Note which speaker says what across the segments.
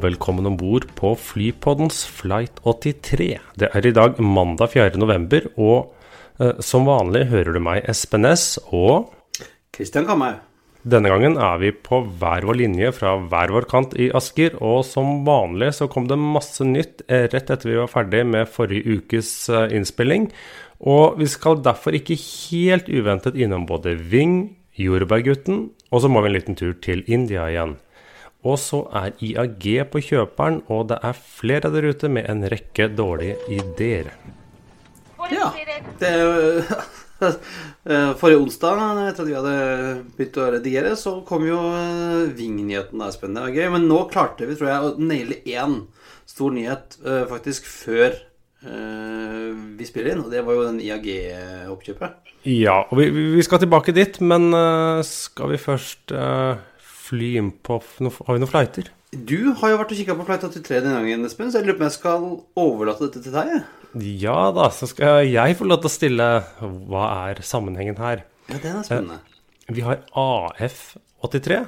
Speaker 1: Velkommen om bord på Flypoddens Flight 83. Det er i dag mandag 4. november, og eh, som vanlig hører du meg, Espen S, og
Speaker 2: Kristian Kamhaug.
Speaker 1: denne gangen er vi på hver vår linje fra hver vår kant i Asker, og som vanlig så kom det masse nytt eh, rett etter vi var ferdig med forrige ukes eh, innspilling. Og vi skal derfor ikke helt uventet innom både Ving, Jordbærgutten, og så må vi en liten tur til India igjen. Og så er IAG på kjøperen, og det er flere der ute med en rekke dårlige ideer.
Speaker 2: Ja. Det, eh, forrige onsdag, etter at vi hadde begynt å redigere, så kom jo eh, Ving-nyheten. Det er spennende og gøy. Men nå klarte vi, tror jeg, å naile én stor nyhet eh, faktisk før eh, vi spiller inn. Og det var jo den IAG-oppkjøpet.
Speaker 1: Ja, og vi, vi skal tilbake dit, men eh, skal vi først eh, fly inn på Har vi noen flighter?
Speaker 2: Du har jo vært og kikka på Flight 83 denne gangen, Espen, så jeg lurer på om jeg skal overlate dette til deg.
Speaker 1: Ja da, så skal jeg få lov til å stille Hva er sammenhengen her?
Speaker 2: Ja, den er spennende.
Speaker 1: Vi har AF83.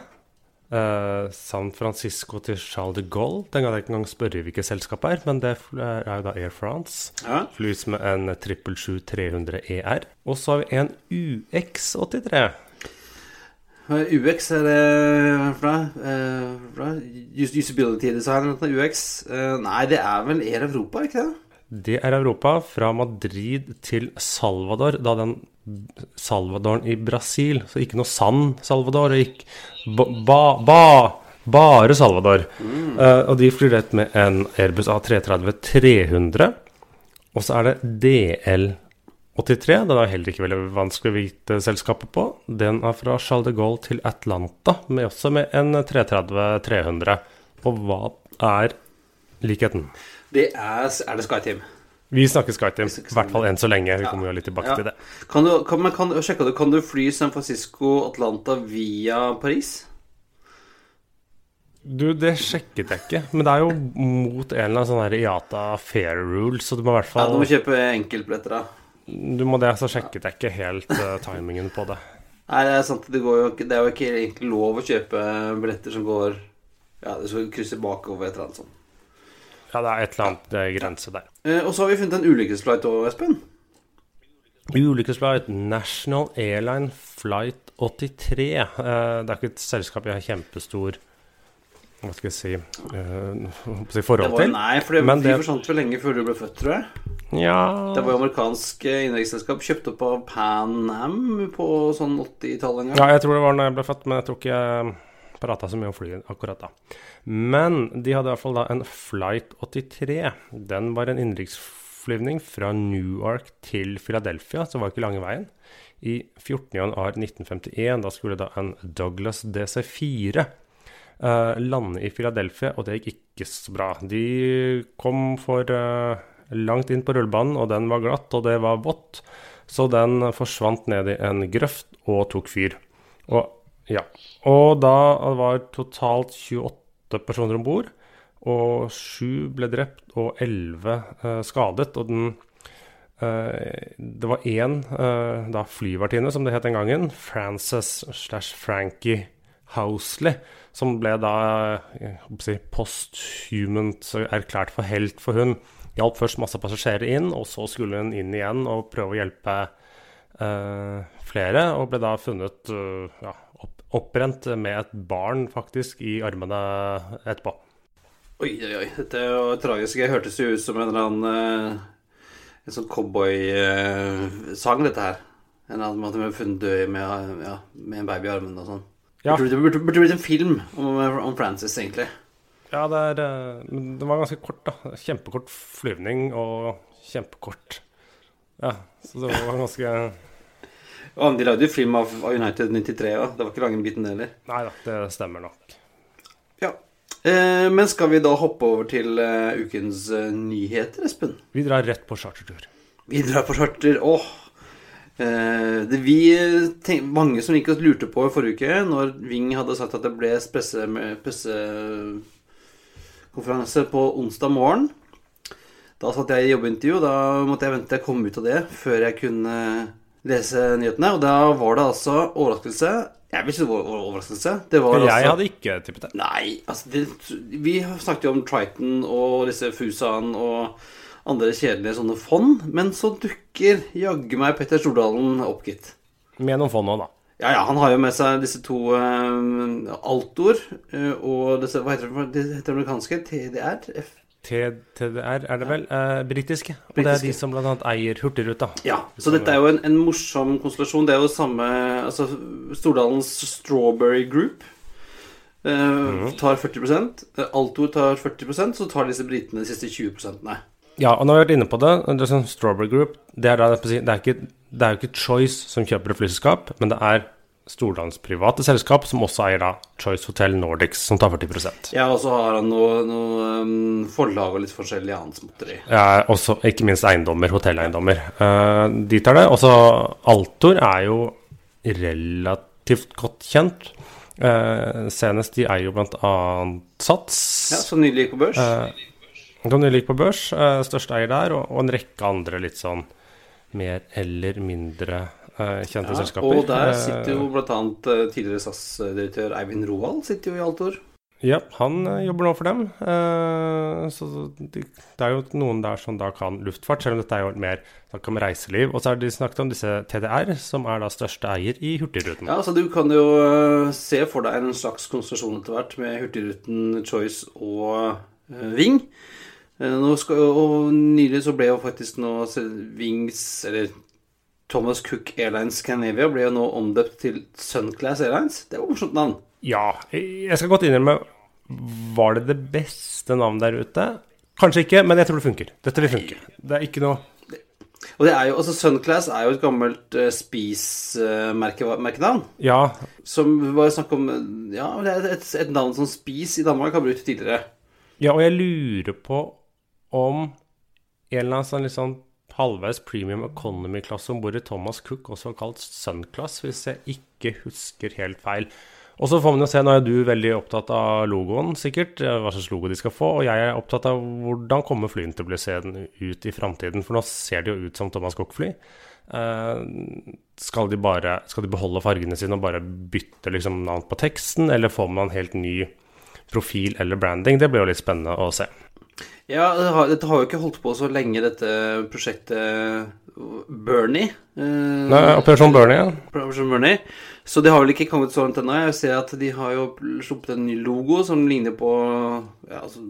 Speaker 1: Eh, San Francisco til Charles de Gaulle. Den kan jeg ikke engang spørre hvilket selskap er, men det er jo da Air France.
Speaker 2: Ja.
Speaker 1: Flys med en 777-300 ER. Og så har vi en UX83.
Speaker 2: UX er det hva er det for noe? Eh, hva er det? Us- Usability design eller UX? Eh, nei, det er vel Air Europa, ikke det?
Speaker 1: Det er Europa, fra Madrid til Salvador. Da den Salvadoren i Brasil, så ikke noe sann Salvador. og Ikke ba, ba, ba, bare Salvador. Eh, og de flyr rett med en Airbus A330-300. Og så er det DL83. Den er heller ikke veldig vanskelig å vite selskapet på. Den er fra Charles de Gaulle til Atlanta, med også med en 330-300. Og hva er likheten?
Speaker 2: Det er, er det SkyTeam.
Speaker 1: Vi snakker SkyTeam, i hvert fall enn så lenge. Vi kommer jo litt tilbake
Speaker 2: Ja.
Speaker 1: til det.
Speaker 2: Kan du, kan, kan, sjekke, kan du fly San Francisco, Atlanta via Paris?
Speaker 1: Du, det sjekket jeg ikke, men det er jo mot en eller annen sånn IATA fair rule, så du må i hvert fall
Speaker 2: Ja, du må kjøpe enkeltbilletter, da.
Speaker 1: Du må det, så sjekket jeg ikke helt uh, timingen på det.
Speaker 2: Nei, det er sant. Det, går jo, ikke- det er jo ikke egentlig lov å kjøpe billetter som går Ja, du skal krysse bakover et eller annet sånt.
Speaker 1: Ja, det er et eller annet ja. grense der.
Speaker 2: Uh, og så har vi funnet en ulykkesflight òg, Espen.
Speaker 1: Ulykkesflight National Airline Flight 83. Uh, det er ikke et selskap jeg har kjempestor Hva skal jeg si, eh,
Speaker 2: Det
Speaker 1: forhold
Speaker 2: var,
Speaker 1: til.
Speaker 2: nei, for det,
Speaker 1: Men det-
Speaker 2: forsvant vel lenge før du ble født, tror jeg.
Speaker 1: Ja
Speaker 2: Det var jo amerikansk eh, innenriksselskap kjøpt opp av Pan Am på sånn 80-tallet en gang.
Speaker 1: Ja, jeg tror det var da jeg ble født, men jeg tror ikke jeg prata så mye om flyet akkurat da. Men de hadde i hvert fall da en Flight 83. Den var en innenriksflyvning fra Newark til Philadelphia, så var det ikke lange veien. I 14. januar 1951, da skulle da en Douglas DC-4 uh, lande i Philadelphia, og det gikk ikke så bra. De kom for eh, langt inn på rullebanen, og den var glatt, og det var vått. Så den forsvant ned i en grøft og tok fyr. Og, ja. og da var totalt 28 personer om bord, og sju ble drept og elleve eh, skadet. Og den eh, Det var én eh, flyvertinne, som det het den gangen, Frances slash Frankie Housley, som ble da eh, si, posthumant erklært for helt for hun. Hjalp først masse passasjerer inn, og så skulle hun inn igjen og prøve å hjelpe uh, flere, og ble da funnet uh, ja, opp, opprent med et barn faktisk i armene etterpå.
Speaker 2: Oi, oi, oi. Dette er jo tragisk. Jeg hørtes jo ut som en eller annen uh, En sånn cowboysang, dette her. En eller annen måte med funnet død med, ja, med en baby i armen og sånn.
Speaker 1: Ja.
Speaker 2: Burde, burde, burde blitt en film om, om Frances, egentlig.
Speaker 1: Ja, det, er, eh, men var ganske kort, da. Kjempekort flyvning og kjempekort Ja, så det var ganske
Speaker 2: Og de lagde jo film av, United 93 òg. Det var ikke lange biten, det heller.
Speaker 1: Nei da, det stemmer nok.
Speaker 2: Ja. Eh, men skal vi da hoppe over til uh, ukens uh, nyheter, Espen?
Speaker 1: Vi drar rett på chartertur.
Speaker 2: Vi drar på charter. Åh! Eh, det vi tenk, mange som gikk og lurte på i forrige uke, når Ving hadde sagt at det ble pressekonferanse på onsdag morgen Da satt jeg i jobbintervju, da måtte jeg vente til jeg kom ut av det før jeg kunne lese nyhetene. Og da var det altså overraskelse jeg vil ikke si det var overraskelse. Det var
Speaker 1: jeg
Speaker 2: altså,
Speaker 1: hadde ikke tippet det.
Speaker 2: Nei, altså det, Vi snakket jo om Triton og disse Fusaen og andre kjedelige sånne fond, men så dukker jaggu meg Petter Stordalen opp, gitt.
Speaker 1: Med noen fond òg, da.
Speaker 2: Ja, ja, han har jo med seg disse to uh, altoer uh, og disse Hva heter det, det heter amerikanske? TDR? F
Speaker 1: TDR er det vel? Eh, britiske. Og det er de som bl.a. eier Hurtigruta.
Speaker 2: Ja, så dette er jo en, en, morsom konstellasjon. Det er jo samme Altså Stordalens Strawberry Group eh, mm. tar 40% Altor tar 40% så tar disse britene de siste 20 nei.
Speaker 1: Ja, og nå har vi vært inne på det. det er sånn Strawberry Group det er, da, det, er ikke, det er jo ikke Choice som kjøper et flyselskap, men det er Stordalens private selskap, som også eier da Choice Hotel Nordics, som tar 40
Speaker 2: Ja, og så har han noe, noe um, forlag og litt forskjellig annet småtteri.
Speaker 1: Ja, også ikke minst eiendommer, hotelleiendommer. Uh, de tar det. Også Altor er jo relativt godt kjent. Uh, senest de eier jo blant annet Sats.
Speaker 2: Ja, som nylig gikk på børs.
Speaker 1: Uh, nylig gikk på børs. Uh, største eier der, og, og en rekke andre litt sånn mer eller mindre Eh, kjente ja, selskaper.
Speaker 2: Og der sitter jo bl.a. Eh, tidligere SAS-direktør Eivind Roald sitter jo i Altor.
Speaker 1: Ja, han eh, jobber nå for dem. Så det er jo noen der som da kan luftfart, selv om dette er jo mer snakk om reiseliv. Og så har de snakket om disse TDR, som er da største eier i Hurtigruten.
Speaker 2: Ja, så du kan jo se for deg en slags konsentrasjon etter hvert med Hurtigruten, Choice og Ving. Nå skal, og nylig så ble jo faktisk nå Wings, eller Thomas Cook Airlines Scandinavia ble jo nå omdøpt til Sunclass Airlines. Det var morsomt navn.
Speaker 1: Ja, jeg skal godt innrømme Var det det beste navnet der ute? Kanskje ikke, men jeg tror det funker. Dette vil funke. Det er ikke noe
Speaker 2: og det er jo, altså Sunclass er jo et gammelt uh, Spis-merkenavn. Uh,
Speaker 1: ja.
Speaker 2: Som var snakk om Ja, det er et, et navn som Spis i Danmark har brukt tidligere.
Speaker 1: Ja, og jeg lurer på om en eller annen sånn sånn halvveis premium economy-klasse om bord i Thomas Cook, også kalt Sunclass, hvis jeg ikke husker helt feil. Og så får man jo se, Nå er du veldig opptatt av logoen, sikkert, hva slags logo de skal få. Og jeg er opptatt av hvordan kommer flyene til å bli seende ut i framtiden. For nå ser de jo ut som Thomas Cook-fly. Uh, skal, de bare, skal de beholde fargene sine og bare bytte liksom navn på teksten, eller får man en helt ny profil eller branding? Det blir jo litt spennende å se.
Speaker 2: Ja, dette har jo ikke holdt på så lenge, dette prosjektet Bernie.
Speaker 1: Eh, Nei, Operasjon Bernie, ja.
Speaker 2: Operasjon Bernie. Så det har vel ikke kommet så langt ennå. Jeg ser at de har jo sluppet en ny logo som ligner på ja, altså,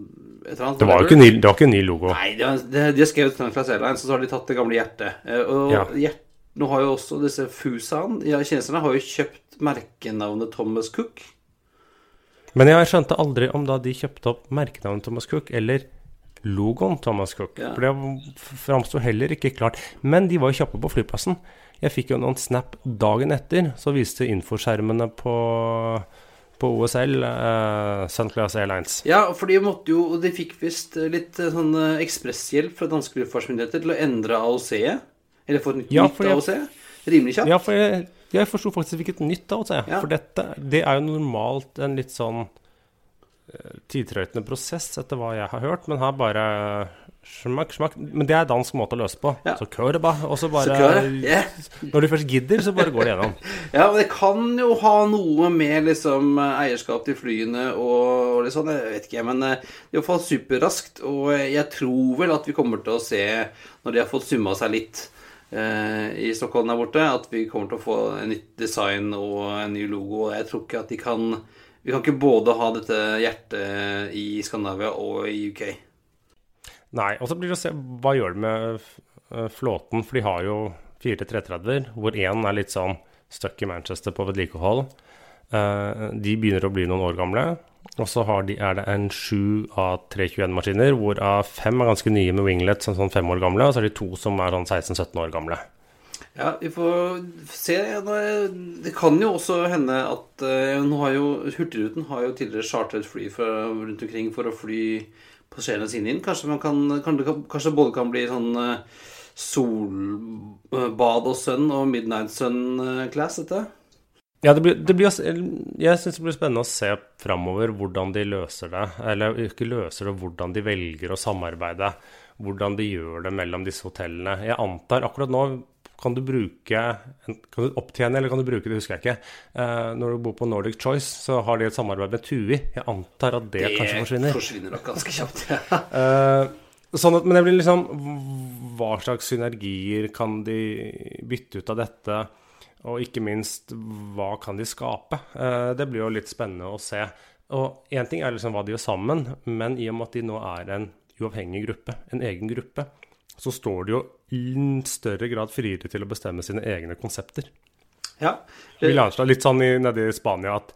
Speaker 1: et eller annet. Det var jo ikke, ny, det var ikke en ny logo.
Speaker 2: Nei, de har, de har skrevet Class Airlines, og så har de tatt det gamle hjertet. Eh, og ja. hjertet nå har jo også disse Fusaen ja, Kineserne har jo kjøpt merkenavnet Thomas Cook.
Speaker 1: Men jeg skjønte aldri om da de kjøpte opp merkenavnet Thomas Cook, eller logoen Thomas Cook. Ja. For det framsto heller ikke klart. Men de var jo kjappe på flyplassen. Jeg fikk jo noen snap dagen etter, så viste infoskjermene på på OSL, eh, Sunclass Airlines.
Speaker 2: Ja, for de måtte jo Og de fikk visst litt uh, sånn uh, ekspresshjelp fra danske luftfartsmyndigheter til å endre AOC-et. Eller få et nytt, ja, nytt AOC. Rimelig kjapt.
Speaker 1: Ja, for jeg, jeg forsto faktisk ikke et nytt AOC. Ja. For dette det er jo normalt en litt sånn tidtrøytende prosess, etter hva jeg har hørt. Men her bare smakk, smakk. Men det er dansk måte å løse på. Ja. Så kør det bare. Og så bare så yeah. Når du først gidder, så bare går det gjennom.
Speaker 2: ja, men det kan jo ha noe med liksom eierskap til flyene og, og litt sånn, jeg vet ikke. Men eh, det er iallfall superraskt. Og jeg tror vel at vi kommer til å se, når de har fått summa seg litt eh, i Stockholm der borte, at vi kommer til å få en nytt design og en ny logo. Jeg tror ikke at de kan vi kan ikke både ha dette hjertet i Skandinavia og i UK.
Speaker 1: Nei. Og så blir det å se hva gjør det med eh, flåten, for de har jo fire 330-er, hvor én er litt sånn stuck i Manchester på vedlikehold. Eh, de begynner å bli noen år gamle. Og så de, er det en sju av 321-maskiner, hvorav fem er ganske nye med winglet, som sånn fem år gamle, og så er det to som er sånn 16-17 år gamle.
Speaker 2: Ja, vi får se. Det kan jo også hende at uh, nå har jo Hurtigruten har jo tidligere chartret fly fra, rundt omkring for å fly passasjerene sine inn. Kanskje, man kan, kanskje både kan bli sånn uh, solbad og sønn og midnight sun-class, dette?
Speaker 1: Ja, det blir, det blir, jeg syns det blir spennende å se framover hvordan de løser det. Eller ikke løser det, hvordan de velger å samarbeide. Hvordan de gjør det mellom disse hotellene. Jeg antar akkurat nå kan du bruke Kan du opptjene, eller kan du bruke det, husker jeg ikke. Uh, når du bor på Nordic Choice, så har de et samarbeid med TUI. Jeg antar at det, det kanskje forsvinner.
Speaker 2: Det forsvinner nok ganske kjapt, ja.
Speaker 1: uh, sånn at, men det blir liksom Hva slags synergier kan de bytte ut av dette? Og ikke minst, hva kan de skape? Uh, det blir jo litt spennende å se. Og én ting er liksom hva de gjør sammen, men i og med at de nå er en uavhengig gruppe, en egen gruppe, så står de jo i større grad friere til å bestemme sine egne konsepter.
Speaker 2: Ja.
Speaker 1: Vi Anstad, litt sånn i, nede i Spania at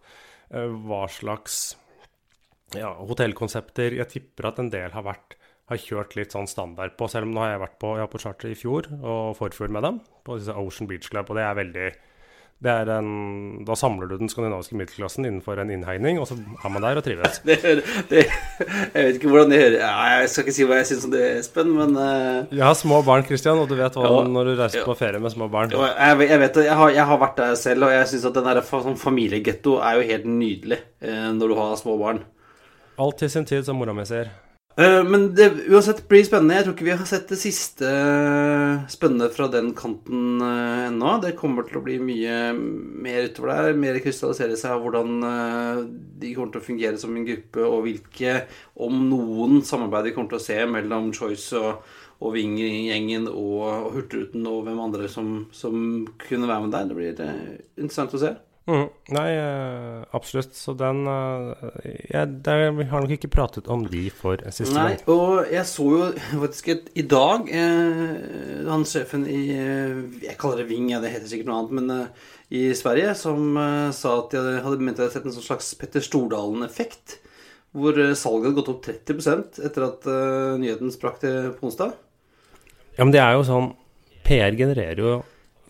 Speaker 1: uh, hva slags ja, hotellkonsepter Jeg tipper at en del har vært har kjørt litt sånn standard på, selv om nå har jeg vært på, jeg på charter i fjor og forfjor med dem, på disse Ocean Beach Club, og det er veldig en, da samler du den skandinaviske middelklassen innenfor en innhegning, og så er man der og trives.
Speaker 2: Det, det, jeg vet ikke hvordan det hører ja, Jeg skal ikke si hva jeg syns om det, Espen, men uh,
Speaker 1: Jeg har små barn, Christian, og du vet hva ja, når du reiser ja. på ferie med små barn.
Speaker 2: Ja, jeg, jeg, vet. Jeg har, jeg har, vært der selv, og jeg syns at den der sånn familiegetto er jo helt nydelig uh, når du har små barn.
Speaker 1: Alt til sin tid, som mora mi sier.
Speaker 2: Eh, men det uansett blir spennende. Jeg tror ikke vi har sett det siste eh, spennende fra den kanten uh, ennå. Det kommer til å bli mye mer utover der. Mer krystallisere seg av hvordan de kommer til å fungere som en gruppe, og hvilke, om noen, samarbeid vi kommer til å se mellom Choice og, og Wing-gjengen og, og Hurtigruten og hvem andre som, som, kunne være med der. Det blir interessant å se.
Speaker 1: Mm, nei, eh, absolutt. Så den uh, jeg, der, Vi har nok ikke pratet om de for siste
Speaker 2: gang. Nei, og jeg så jo faktisk et, i dag eh, Han sjefen i eh, Jeg kaller det Ving, ja, det heter sikkert noe annet, men eh, i Sverige, som eh, sa at de hadde ment de hadde sett en sånn slags Petter Stordalen-effekt. Hvor salget hadde gått opp 30% etter at nyheten sprakk til på onsdag.
Speaker 1: Ja, men det er jo sånn PR genererer jo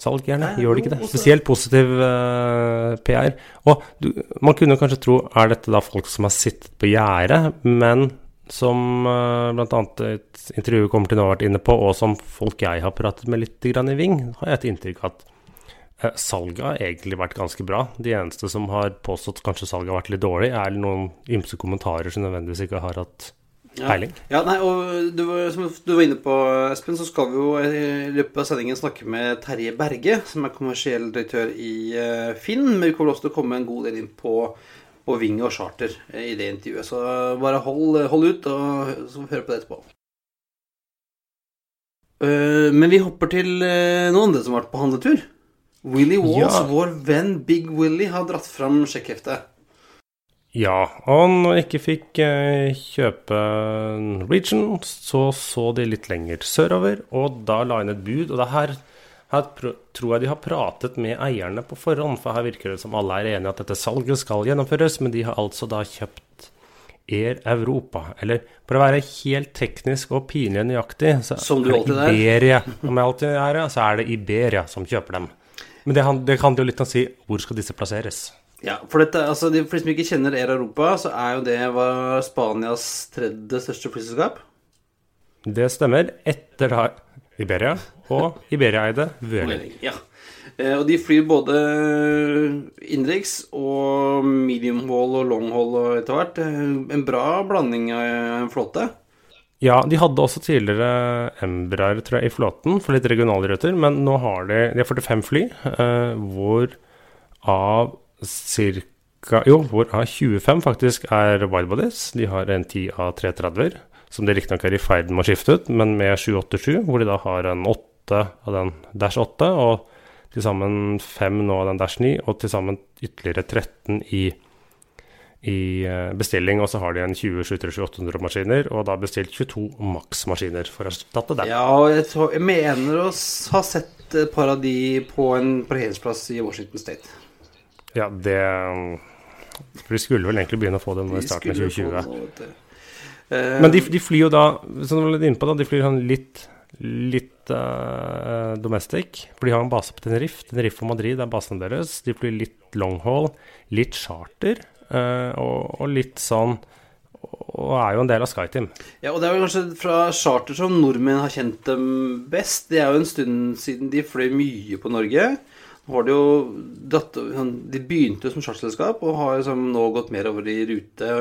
Speaker 1: salg, gjerne. Gjør det ikke det? Spesielt positiv uh, eh, PR. Og du, man kunne kanskje tro er dette da folk som har sittet på gjerdet, men som uh, bl.a. et intervju kommer til nå har vært inne på, og som folk jeg har pratet med litt grann i Ving, har jeg et inntrykk av at uh, salget har egentlig vært ganske bra. De eneste som har påstått kanskje salget har vært litt dårlig, er noen ymse kommentarer som nødvendigvis ikke har hatt
Speaker 2: peiling. Ja, nei, og du, som du var inne på, Espen, så skal vi jo i løpet av sendingen snakke med Terje Berge, som er kommersiell direktør i uh, Finn. Men vi kommer også til å komme en god del inn på, på Ving og Charter uh, i det intervjuet. Så bare hold, hold ut, og så får vi høre på det etterpå. Uh, men vi hopper til noen andre som har vært på handletur. Willy Walls, ja. vår venn Big Willy, har dratt fram sjekkheftet.
Speaker 1: Ja, og når de ikke fikk eh, kjøpe Region, så så de litt lenger sørover, og da la inn et bud. Og det her, her tror jeg de har pratet med eierne på forhånd, for her virker det som alle er enige at dette salget skal gjennomføres, men de har altså da kjøpt Air Europa. Eller for å være helt teknisk og pinlig nøyaktig, så
Speaker 2: som du
Speaker 1: er Iberia. Om jeg alltid er, så er det Iberia som kjøper dem. Men det, det kan jo litt å si hvor skal disse plasseres?
Speaker 2: Ja, for dette, altså, de, for de som ikke kjenner Air Europa, så er jo det var Spanias tredje største flyselskap.
Speaker 1: Det stemmer. Etter da Iberia og Iberia-eide Vueling.
Speaker 2: Ja. Eh, og de flyr både innenriks og medium hall og long hall og etter hvert. Eh, en bra blanding av en flåte.
Speaker 1: Ja, de hadde også tidligere Embraer, tror jeg, i flåten for litt regionalruter, men nå har de, de har 45 fly, eh, hvor av ca. Jo, hvor A25 faktisk er widebodies. De har en 10 av 330-er, som de riktignok er i ferd med å skifte ut, men med 787, hvor de da har en 8 av den Dash 8, og til sammen 5 nå av den Dash 9, og til sammen ytterligere 13 i, i eh, bestilling. Og så har de en 20-700-800 maskiner, og da bestilt 22 maksmaskiner for å erstatte dem.
Speaker 2: Ja, og jeg, tror, jeg mener å ha sett et par av de på en parkeringsplass i Washington State.
Speaker 1: Ja, det For de skulle vel egentlig begynne å få dem i starten av 2020. Men de, de, flyr jo da, som du var litt inne på, da, de flyr sånn litt litt uh, domestic. For de har en base på Tenerife. Tenerife og Madrid er basen deres. De flyr litt long haul, litt charter, uh, og, og, litt sånn Og er jo en del av SkyTeam.
Speaker 2: Ja, og det er vel kanskje fra charter som nordmenn har kjent dem best. Det er jo en stund siden de fløy mye på Norge. Nå det de jo dette, De begynte jo som charterselskap og har liksom nå gått mer over i rute.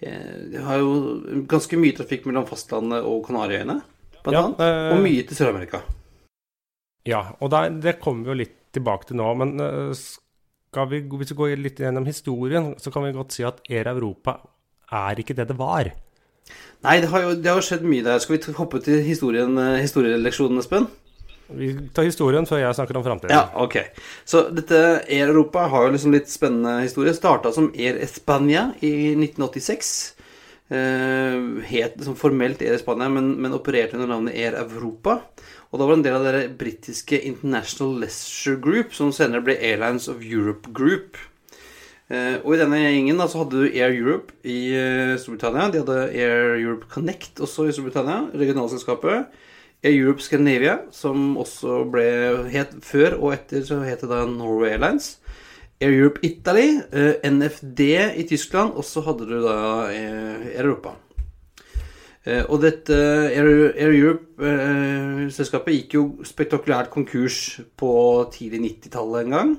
Speaker 2: De har jo ganske mye trafikk mellom fastlandet og Kanariøyene blant ja, annet. Eh, og mye til Sør-Amerika.
Speaker 1: Ja, og der, det kommer vi jo litt tilbake til nå. Men skal vi, hvis vi går litt gjennom historien, så kan vi godt si at Air Europa er ikke det det var.
Speaker 2: Nei, det har jo, det har skjedd mye der. Skal vi hoppe til historien, eh, historieleksjonen, Espen?
Speaker 1: Vi tar historien før jeg snakker om framtiden.
Speaker 2: Ja, ok. Så dette Air Europa har jo liksom litt spennende historie. Starta som Air España i 1986. Uh, het liksom formelt Air España, men, men, opererte under navnet Air Europa. Og da var det en del av det britiske International Leisure Group, som senere ble Airlines of Europe Group. Uh, og i denne gjengen da, så hadde du Air Europe i uh, Storbritannia. De hadde Air Europe Connect også i Storbritannia, regionalselskapet. Europe Scandinavia, som også ble het før og etter så het det da Norway Airlines. Air Europe Italy, eh, NFD i Tyskland, og så hadde du da eh, Europa. Eh, og dette Air Europe-selskapet gikk jo spektakulært konkurs på tidlig 90-tallet en gang.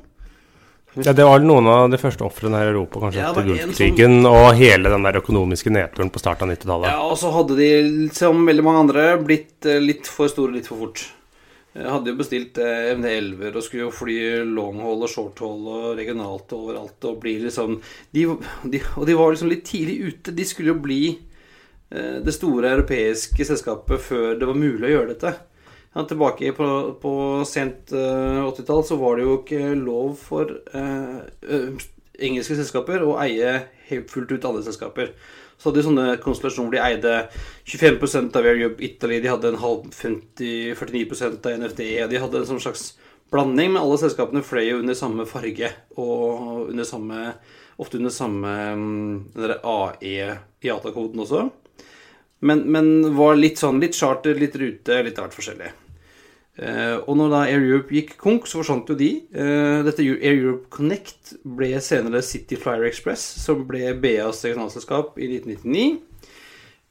Speaker 1: Ja, Det var noen av de første ofrene her i Europa, kanskje ja, etter Gulfkrigen som... og hele den der økonomiske nedturen på starten av 90-tallet.
Speaker 2: Ja, og så hadde de, som veldig mange andre, blitt litt for store litt for fort. Jeg hadde jo bestilt eh, MD11 og skulle jo fly longhold og shorthold og regionalt og overalt og bli liksom de, de, Og de var liksom litt tidlig ute. De skulle jo bli eh, det store europeiske selskapet før det var mulig å gjøre dette. Tilbake på, på sent uh, 80-tall så var det jo ikke lov for uh, engelske selskaper å eie fullt ut alle selskaper. Så hadde de sånne konstellasjoner hvor de eide 25% av Air Europe Italy, de hadde en halv 50, 49% av NFD, de hadde en sånn slags blanding, men alle selskapene fløy jo under samme farge og under samme, ofte under samme mm, AE-IATA-koden også. Men, men, var litt sånn litt charter, litt rute, litt av hvert forskjellig. Uh, og når da Air Europe gikk konk, så forsvant jo de. Uh, dette Air Europe Connect ble senere City Flyer Express, som ble BAs regionalselskap i 1999. Uh,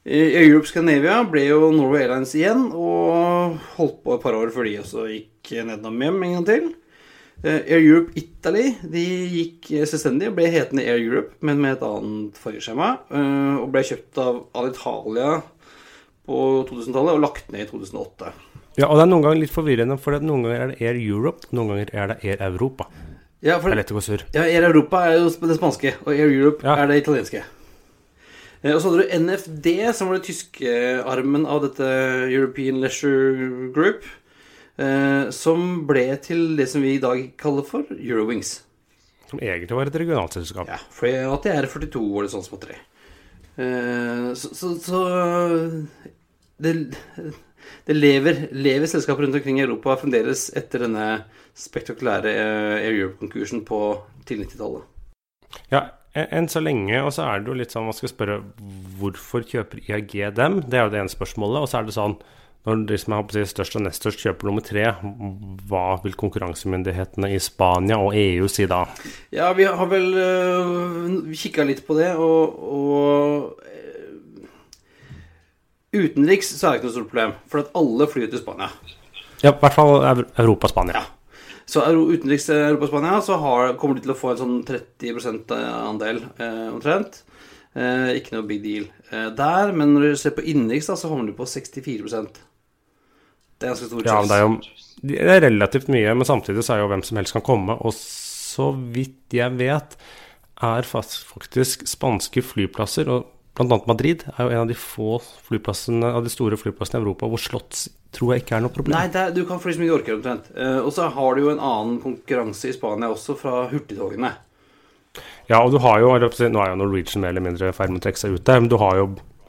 Speaker 2: eh, Air Europe Scandinavia ble jo Norway Airlines igjen, og holdt på et par år før de også gikk nedom hjem en gang til. Air Europe Italy de gikk selvstendig og ble hetende Air Europe, men med et annet fargeskjema. Og ble kjøpt av Alitalia på 2000-tallet og lagt ned i 2008.
Speaker 1: Ja, og det er noen ganger litt forvirrende, for noen ganger er det Air Europe, noen ganger er det Air Europa.
Speaker 2: Ja, for,
Speaker 1: det er lett å gå sur.
Speaker 2: Ja, Air Europa er jo det spanske, og Air Europe ja. er det italienske. Eh, og så hadde du NFD, som var den tyske armen av dette European Leisure Group, eh, som ble til det som vi i dag kaller for Eurowings.
Speaker 1: Som egentlig var et regionalselskap.
Speaker 2: Ja, for ATR42 var det sånn småtteri. Eh, så, så, så det det lever, lever selskaper rundt omkring i Europa fremdeles etter denne spektakulære eh, Air Europe-konkursen på tidlig 90-tallet.
Speaker 1: Ja, enn så lenge. Og så er det jo litt sånn man skal spørre hvorfor kjøper IAG dem? Det er jo det ene spørsmålet. Og så er det sånn når de som er størst og nest størst kjøper nummer tre, hva vil konkurransemyndighetene i Spania og EU si da?
Speaker 2: Ja, vi har vel uh, kikka litt på det, og, og Utenriks så er det ikke noe stort problem, for at alle flyr til Spania.
Speaker 1: Ja, i hvert fall Europa-Spania.
Speaker 2: Ja. Så utenriks til Europa-Spania så har, kommer de til å få en sånn 30 andel eh, omtrent. Eh, ikke noe big deal eh, der, men når du ser på innenriks, så havner du på 64 Det er ganske stor
Speaker 1: ja, det er jo det er relativt mye, men samtidig så er jo hvem som helst kan komme. Og så vidt jeg vet, er faktisk spanske flyplasser og Annet Madrid er jo en av de få flyplassene, av de store flyplassene i Europa hvor slotts tror jeg ikke er noe problem.
Speaker 2: Nei, er, du kan fly så mye du orker omtrent. Uh, og så har du jo en annen konkurranse i Spania også, fra hurtigtogene.
Speaker 1: Ja, og du har jo Nå er jo Norwegian mer eller mindre i ferd med å trekke seg ut der, men du har jo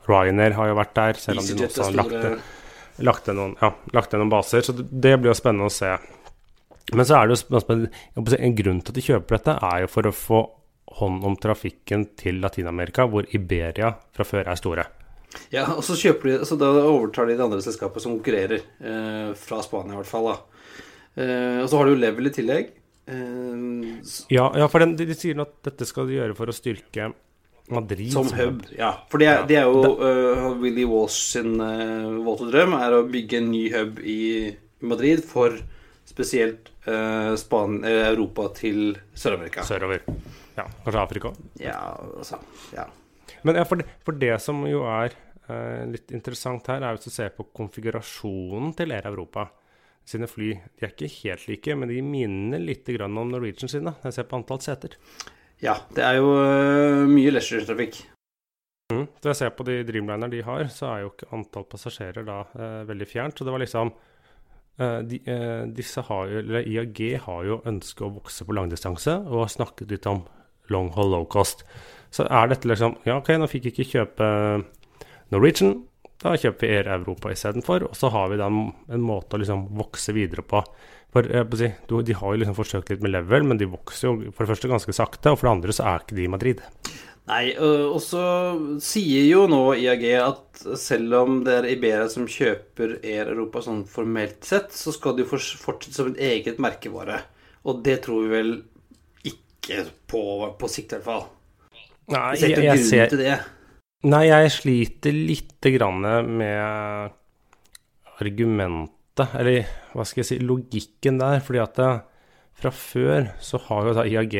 Speaker 1: Ryanair har jo vært der, selv om de også har lagt, lagt, noen, ja, lagt noen baser. Så det blir jo spennende å se. Men så er det jo en grunn til at de kjøper dette, er jo for å få hånd om trafikken til Latin-Amerika, hvor Iberia fra før er store.
Speaker 2: Ja, og så kjøper de, så da overtar de det andre selskapet som konkurrerer, eh, fra Spania i hvert fall. da. Eh, og så har du Level i tillegg. Eh,
Speaker 1: Ja, ja for den, de, de sier at dette skal de gjøre for å styrke Madrid
Speaker 2: som hub. Ja, for det er, det er jo uh, Willy Walsh sin uh, våte drøm er å bygge en ny hub i Madrid for spesielt uh, Span Europa til Sør-Amerika.
Speaker 1: sørover. Ja, kanskje Afrika.
Speaker 2: Ja, altså Ja.
Speaker 1: Men for, det, for det som jo er eh, litt interessant her, er hvis du ser på konfigurasjonen til Air Europa sine fly. De er ikke helt like, men de minner litt grann om Norwegian sine. Jeg ser på antall seter.
Speaker 2: ja, det er jo uh, mye leisure-trafikk.
Speaker 1: Mm. Så jeg ser på de Dreamliner de har, så er jo ikke antall passasjerer da eh, veldig fjernt. Så det var liksom eh, de, eh, disse har jo, eller IAG har jo ønske å vokse på langdistanse, og har snakket litt om long haul low cost. Så er dette liksom Ja, OK, nå fikk jeg ikke kjøpe Norwegian. Da kjøper vi Air Europa istedenfor. Og så har vi da en, måte å liksom vokse videre på. For si, De har jo liksom forsøkt litt med level, men de vokser jo for det første ganske sakte. Og for det andre så er ikke de i Madrid.
Speaker 2: Nei, øh, og så sier jo nå IAG at selv om det er Iberia som kjøper Air Europa sånn formelt sett, så skal de fortsette som et eget merkevare. Og det tror vi vel ikke på, på sikt, i hvert fall.
Speaker 1: Nei,
Speaker 2: jeg, ser ikke noen til det.
Speaker 1: Nei, jeg sliter lite grann med argumentet, eller hva skal jeg si, logikken der. Fordi at det, fra før så har jo da IAG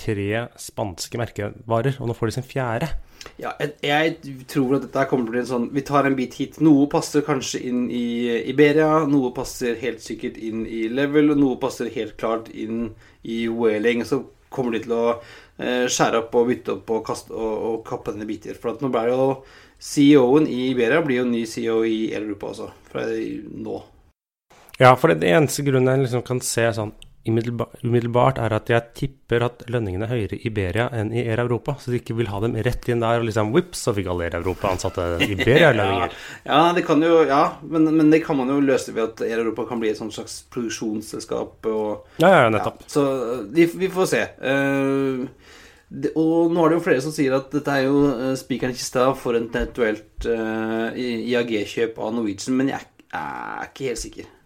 Speaker 1: tre spanske merkevarer, og nå får de sin fjerde.
Speaker 2: Ja, jeg, jeg tror at dette kommer til å bli en sånn Vi tar en bit hit. Noe passer kanskje inn i Iberia, noe passer helt sikkert inn i Level, og noe passer helt klart inn i Whaling. Så kommer de til å eh, skjære opp og bytte opp og, kaste, og, og kappe den i biter. For nå blir jo CEO-en i Iberia blir jo ny CEO i Europa også, fra nå.
Speaker 1: Ja, for det, det eneste grunnen jeg liksom kan se sånn umiddelbart, er at jeg tipper at lønningene er høyere i Iberia enn i Air Europa. Så de ikke vil ha dem rett inn der, og liksom vips, så fikk alle Air Europa ansatte Iberia-lønninger.
Speaker 2: Ja, det kan jo, ja men, men det kan man jo løse ved at Air Europa kan bli et slags produksjonsselskap. og
Speaker 1: Ja, ja, nettopp.
Speaker 2: Ja, så vi, vi får se. Uh, det, og nå er det jo flere som sier at dette er jo uh, spikeren i kista for et eventuelt uh, IAG-kjøp av Norwegian, men jeg er ikke helt sikker.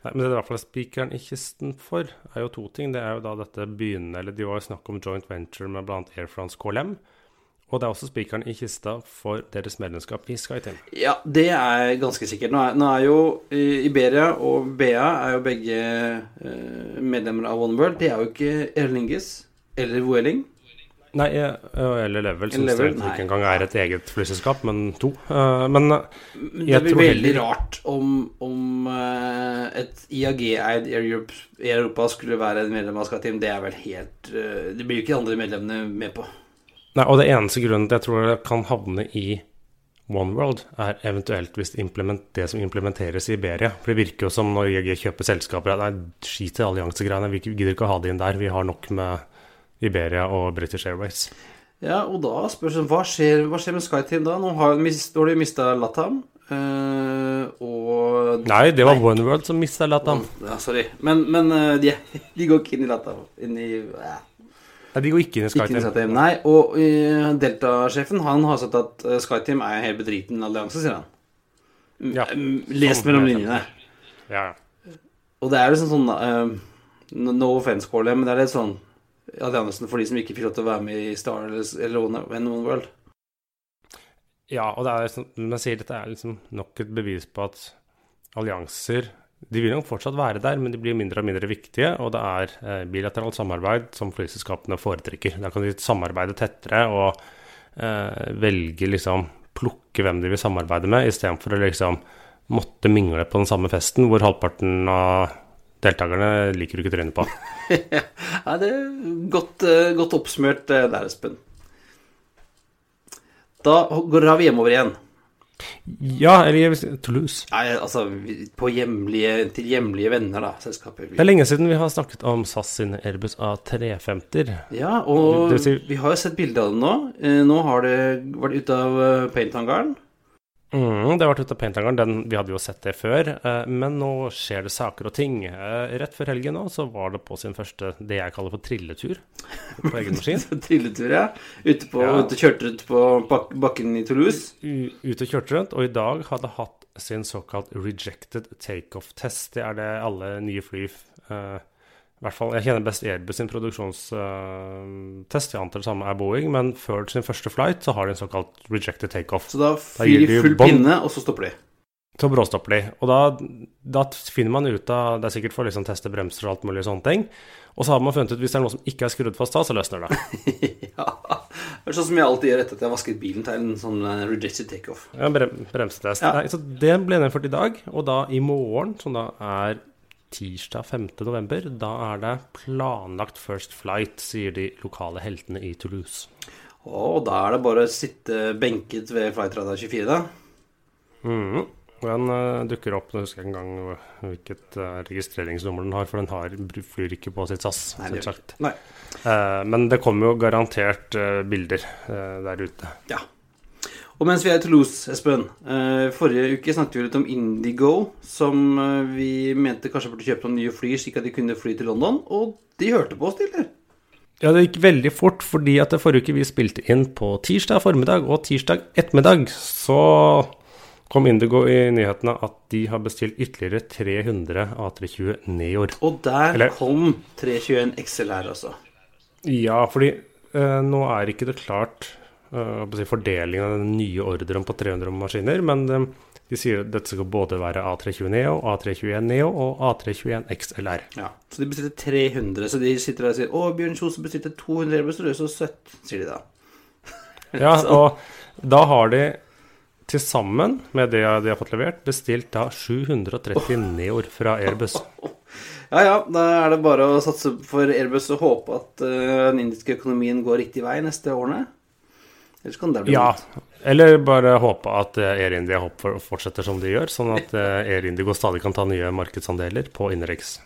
Speaker 1: Nei, men det er i hvert fall spikeren i kisten for, er jo to ting. Det er jo da dette begynnende, eller de var jo snakk om joint venture med bl.a. Air France KLM. Og det er også spikeren i kista for deres medlemskap i SkyTeam.
Speaker 2: Ja, det er ganske sikkert. Nå er, nå er jo Iberia og BA er jo begge eh, medlemmer av One World. Det er jo ikke Erlingis eller Vueling.
Speaker 1: Nei, eh, eller Level, som
Speaker 2: Level,
Speaker 1: strengt ikke engang er et eget flyselskap, men to. Eh, Men eh,
Speaker 2: Det blir
Speaker 1: tror
Speaker 2: veldig rart om, om eh, et IAG-eid Air Europe, Air Europa skulle være en medlem av SkyTeam. Det er vel helt eh, Det blir jo ikke de andre medlemmene med på.
Speaker 1: Nei, og det eneste grunnen til jeg tror det kan havne i OneWorld, er eventuelt hvis det, det som implementeres i Iberia. For det virker jo som når IAG kjøper selskaper at nei, skit i alliansegreiene, vi gidder ikke å ha det inn der. Vi har nok med Iberia og British Airways.
Speaker 2: Ja, og da spørs det hva skjer, hva skjer med SkyTeam da? Nå har, mist, har de mista Latam. Uh, og
Speaker 1: Nei, det var OneWorld som mista Latam.
Speaker 2: Ja, sorry. Men, men eh, de, de går ikke inn i Latam. Inn i, uh.
Speaker 1: Nei, de går ikke inn i SkyTeam.
Speaker 2: Sky Nei, og uh, Delta-sjefen han har sagt at SkyTeam er en helt bedriten allianse, sier han. Mm,
Speaker 1: Ja,
Speaker 2: mm, Lest mellom linjene.
Speaker 1: Ja,
Speaker 2: Og det er liksom sånn No no offense, Kåle, men det er litt sånn alliansen for de som ikke fikk lov til å være med i Star eller, One World.
Speaker 1: ja og det er som men jeg sier dette er liksom nok et bevis på at allianser de vil nok fortsatt være der, men de blir mindre og mindre viktige. Og det er eh, bilateralt samarbeid som flyselskapene foretrekker. Da kan de samarbeide tettere og eh, velge liksom Plukke hvem de vil samarbeide med, istedenfor å liksom måtte mingle på den samme festen hvor halvparten av deltakerne liker du ikke trynet på.
Speaker 2: Nei, det er godt, eh, godt oppsummert eh, der, Espen. Da går vi hjemover igjen.
Speaker 1: Ja, eller Toulouse.
Speaker 2: Nei, altså på hjemlige, til hjemlige venner, da, selskapet.
Speaker 1: Det er lenge siden vi har snakket om SAS sin Airbus A350-er.
Speaker 2: Ja, og
Speaker 1: si-
Speaker 2: vi har jo sett bilde av det nå. Eh, Nå har det vært ute av paint-hangaren.
Speaker 1: Mm, det har vært ute av painthangaren. Vi hadde jo sett det før. Eh, men nå skjer det saker og ting. Eh, rett før helgen nå så var det på sin første det jeg kaller for trilletur på egen maskin.
Speaker 2: trilletur, ja. Ute på, ja. Ute, kjørte rundt på bak bakken i Toulouse?
Speaker 1: Ute og kjørte rundt. Og i dag hadde hatt sin såkalt rejected takeoff-test. Det er det alle nye fly eh, i hvert fall, Jeg kjenner best Airbus sin produksjonstest. Uh, jeg antar det samme er Boeing. Men før sin første flight så har de en såkalt rejected takeoff.
Speaker 2: Så da fyrer de full pinne, og så stopper de?
Speaker 1: Så bråstopper de. Og da, da, finner man ut av Det er sikkert for å liksom teste bremser og alt mulig sånne ting. Og så har man funnet ut hvis det er noe som ikke er skrudd fast da, så løsner det.
Speaker 2: ja. Det er sånn som jeg alltid gjør etter at jeg har vasket bilen til en sånn uh, rejected takeoff.
Speaker 1: Ja, brem bremsetest. Ja. Nei, så det ble nedført i dag. Og da i morgen, som da er tirsdag 5. november. Da er det planlagt first flight, sier de lokale heltene i Toulouse.
Speaker 2: Og da er det bare å sitte benket ved flightradar 24, da?
Speaker 1: Mm. Den uh, dukker opp, jeg husker ikke engang hvilket uh, registreringsnummer den har, for den har, flyr ikke på sitt SAS, selvsagt. Uh, men det kommer jo garantert bilder der ute.
Speaker 2: Ja. Og mens vi er i Toulouse, Espen eh, Forrige uke snakket vi litt om Indigo, som eh, vi mente kanskje burde kjøpe noen nye fly, slik at de kunne fly til London. Og de hørte på oss, eller?
Speaker 1: Ja, det gikk veldig fort, fordi at det forrige uke vi spilte inn på tirsdag formiddag og tirsdag ettermiddag, så kom Indigo i nyhetene at de har bestilt ytterligere 300 A320 Neoer.
Speaker 2: Og der Eller, kom 321 XLR, altså.
Speaker 1: Ja, fordi eh, nå er ikke det klart fordelingen av den nye ordren på 300 maskiner. Men de, de sier at dette skal både være A320 Neo, A321 Neo og A321 XLR.
Speaker 2: Ja, Så de bestilte 300. Så de sitter der og sier 'Å, Bjørn Kjos bestilte 200 Airbus, så søtt', sier de da.
Speaker 1: ja, og da har de til sammen med det de har fått levert, bestilt da 730 oh. Neoer fra Airbus.
Speaker 2: Ja ja, da er det bare å satse for Airbus og håpe at uh, den indiske økonomien går riktig vei neste årene.
Speaker 1: Eller kan det bli Ja, eller bare håpe at eh, Air India fortsetter som de gjør, sånn at eh, Air Indigo stadig kan ta nye markedsandeler på innenriks.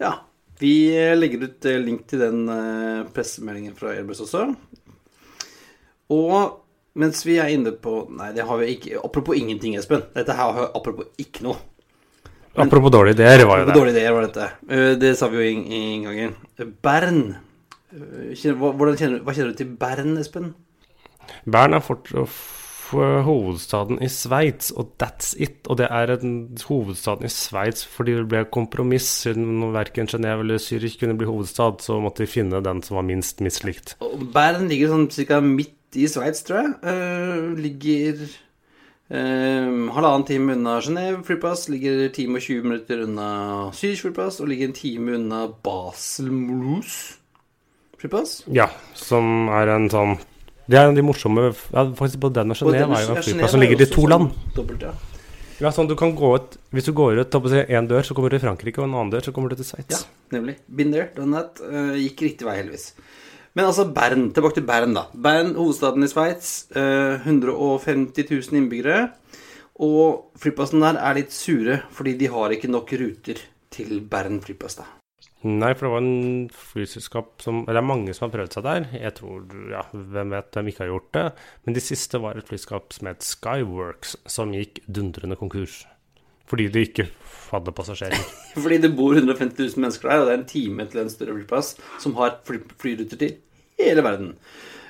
Speaker 2: Ja. Vi eh, legger ut link til den pressemeldingen fra Airbus også. Og mens vi er inne på Nei, det har vi ikke Apropos ingenting, Espen. Dette her har apropos ikke noe.
Speaker 1: Men, apropos dårlige ideer, var jo det.
Speaker 2: Dårlige ideer var dette. Det sa vi jo i inngangen. Bern hva, kjenner, hva kjenner du til Bern, Espen?
Speaker 1: Bern er fort, hovedstaden i Sveits, og that's it. Og det er en hovedstaden i Sveits fordi det ble kompromiss. Siden verken Genéve eller Zürich kunne bli hovedstad, så måtte de finne den som var minst mislikt.
Speaker 2: Og Bern ligger sånn ca. midt i Sveits, tror jeg. Uh, ligger uh, halvannen time unna Genéve flyplass, ligger time og 20 minutter unna Zürich flyplass, og ligger en time unna Basel-Mulhouse flyplass?
Speaker 1: Ja, som er en sånn Det er en av de morsomme ja, Faktisk både den og Genéve er jo en flyplass som ligger i to land. Dobbelt, ja. ja, sånn du kan gå ut Hvis du går ut på én dør, så kommer du til Frankrike, og en annen dør, så kommer du til Sveits.
Speaker 2: Ja, nemlig. Been there, done that. Uh, gikk riktig vei, heldigvis. Men altså Bern. Tilbake til Bern, da. Bern, hovedstaden i Sveits. Uh, 150 000 innbyggere. Og flyplassen der er litt sure, fordi de har ikke nok ruter til Bern flyplass, da.
Speaker 1: Nei, for det var en flyselskap som Eller det er mange som har prøvd seg der. Jeg tror, ja, Hvem vet hvem ikke har gjort det. Men de siste var et flyselskap som het Skyworks, som gikk dundrende konkurs. Fordi de ikke hadde passasjerer.
Speaker 2: fordi det bor 150 000 mennesker der, og det er en time til en større flyplass som har fly flyruter til hele verden.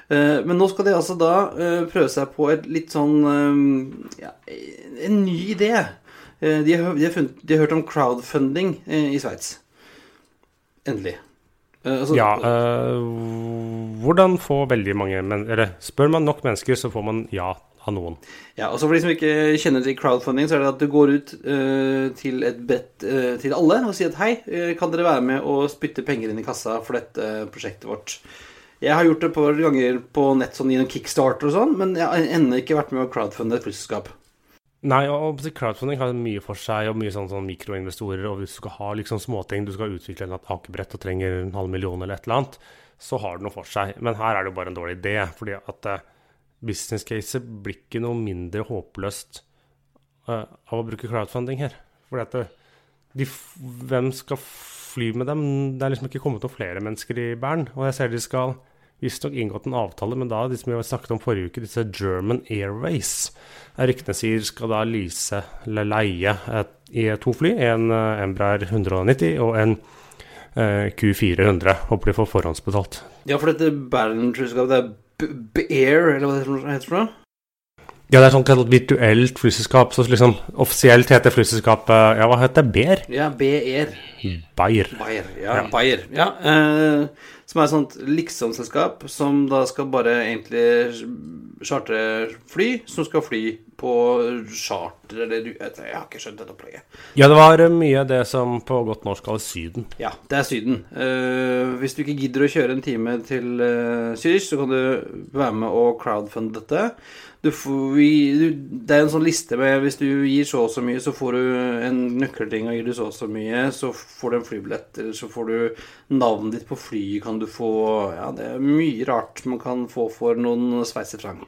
Speaker 2: Uh, men nå skal de altså da uh, prøve seg på et litt sånn uh, ja, En ny idé. De har, de, har funnet, de, har hørt om crowdfunding i Sveits. Endelig.
Speaker 1: Uh, altså, ja. Øh, hvordan få veldig mange men, Eller spør man nok mennesker, så får man ja av noen.
Speaker 2: Ja, og så For de som ikke kjenner til crowdfunding, så er det at du går ut øh, til et bedt til alle og sier at hei, kan dere være med og spytte penger inn i kassa for dette prosjektet vårt? Jeg har gjort det et par ganger på nett sånn gjennom kickstarter og sånn, men jeg har ennå ikke vært med å crowdfunde et flyselskap.
Speaker 1: Nei, og crowdfunding har mye for seg, og mye sånn, sånn mikroinvestorer. Og hvis du skal ha liksom småting, du skal utvikle et akebrett og trenger en halv million eller et eller annet, så har det noe for seg. Men her er det jo bare en dårlig idé. fordi at uh, business caset blir ikke noe mindre håpløst uh, av å bruke crowdfunding her. Fordi at uh, de, hvem skal fly med dem? Det er liksom ikke kommet noen flere mennesker i Bern. Og jeg ser de skal visstnok inngått en avtale men da de som vi snakket om forrige uke, disse German Airways. Ryktene sier skal da lyse eller leie et, i to fly, en uh, Embraer 190 og en eh, Q400. Håper de får forhåndsbetalt.
Speaker 2: Ja, for dette Berlin-selskapet, det er Bear, eller hva det heter for noe?
Speaker 1: Ja, det er sånn kalt virtuelt flyselskap. Så liksom offisielt heter flyselskapet Ja, hva heter det? Beer?
Speaker 2: Ja, BR.
Speaker 1: Bayer.
Speaker 2: Bayer, ja. ja. Bayer. ja eh, som er et sånt liksom-selskap som da skal bare egentlig chartre fly som skal fly på charter eller Jeg har ikke skjønt dette opplegget.
Speaker 1: Ja, det var mye det som på godt norsk kalles Syden.
Speaker 2: Ja, det er Syden. Uh, hvis du ikke gidder å kjøre en time til uh, Zürich, så kan du være med og crowdfunde dette du får, du, det er en sånn liste med hvis du gir så og så mye, så får du en nøkkelting, og gir du så og så mye, så får du en flybillett, eller så får du navnet ditt på flyet, kan du få Ja, det er mye rart man kan få for noen sveitserfranc.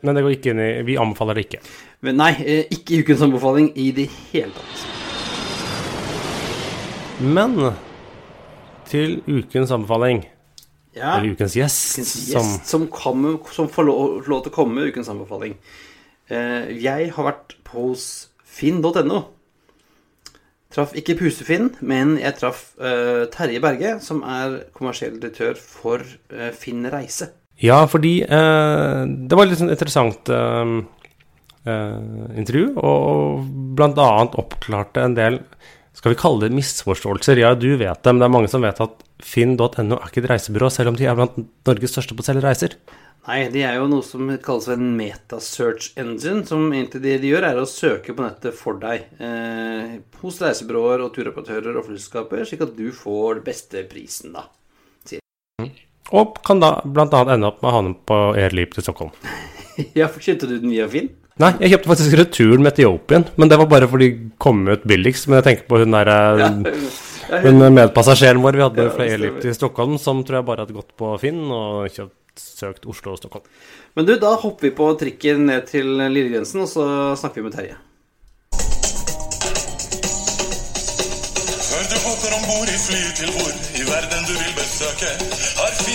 Speaker 1: Men det går ikke inn i Vi anbefaler det ikke.
Speaker 2: Men nei, eh, ikke i ukens anbefaling i det hele tatt.
Speaker 1: Men til ukens anbefaling
Speaker 2: ja.
Speaker 1: Eller ukens gjest.
Speaker 2: Ukens gjest som, som, som, får lov, lov, til å komme med ukens anbefaling. Uh, jeg har vært hos finn.no. Traff ikke Pusefinn, men jeg traff uh, Terje Berge, som er kommersiell direktør for Finn Reise.
Speaker 1: Ja, fordi det var et litt sånn interessant intervju, og blant annet oppklarte en del skal vi kalle det misforståelser? Ja, du vet det, men det er mange som vet at finn.no er ikke et reisebyrå, selv om de er blant Norges største på å selge reiser.
Speaker 2: Nei, de er jo noe som kalles en meta-search engine. Som egentlig det de gjør, er å søke på nettet for deg. Eh, hos reisebyråer og turoperatører og flyselskaper, slik at du får den beste prisen, da.
Speaker 1: Og kan da bl.a. ende opp med å havne på Airleap til Stockholm.
Speaker 2: ja, for kjøpte du den via Finn?
Speaker 1: Nei, jeg kjøpte faktisk returen med Etiopien, men det var bare fordi de kom ut billigst. Men jeg tenker på hun derre ja, Hun medpassasjeren vår vi hadde ja, fra Elip til Stockholm, som tror jeg bare hadde gått på Finn og kjøpt, søkt Oslo og Stockholm.
Speaker 2: Men du, da hopper vi på trikken ned til Lillegrensen, og så snakker vi med Terje. Før du hopper om bord i fly til hvor i verden du vil besøke,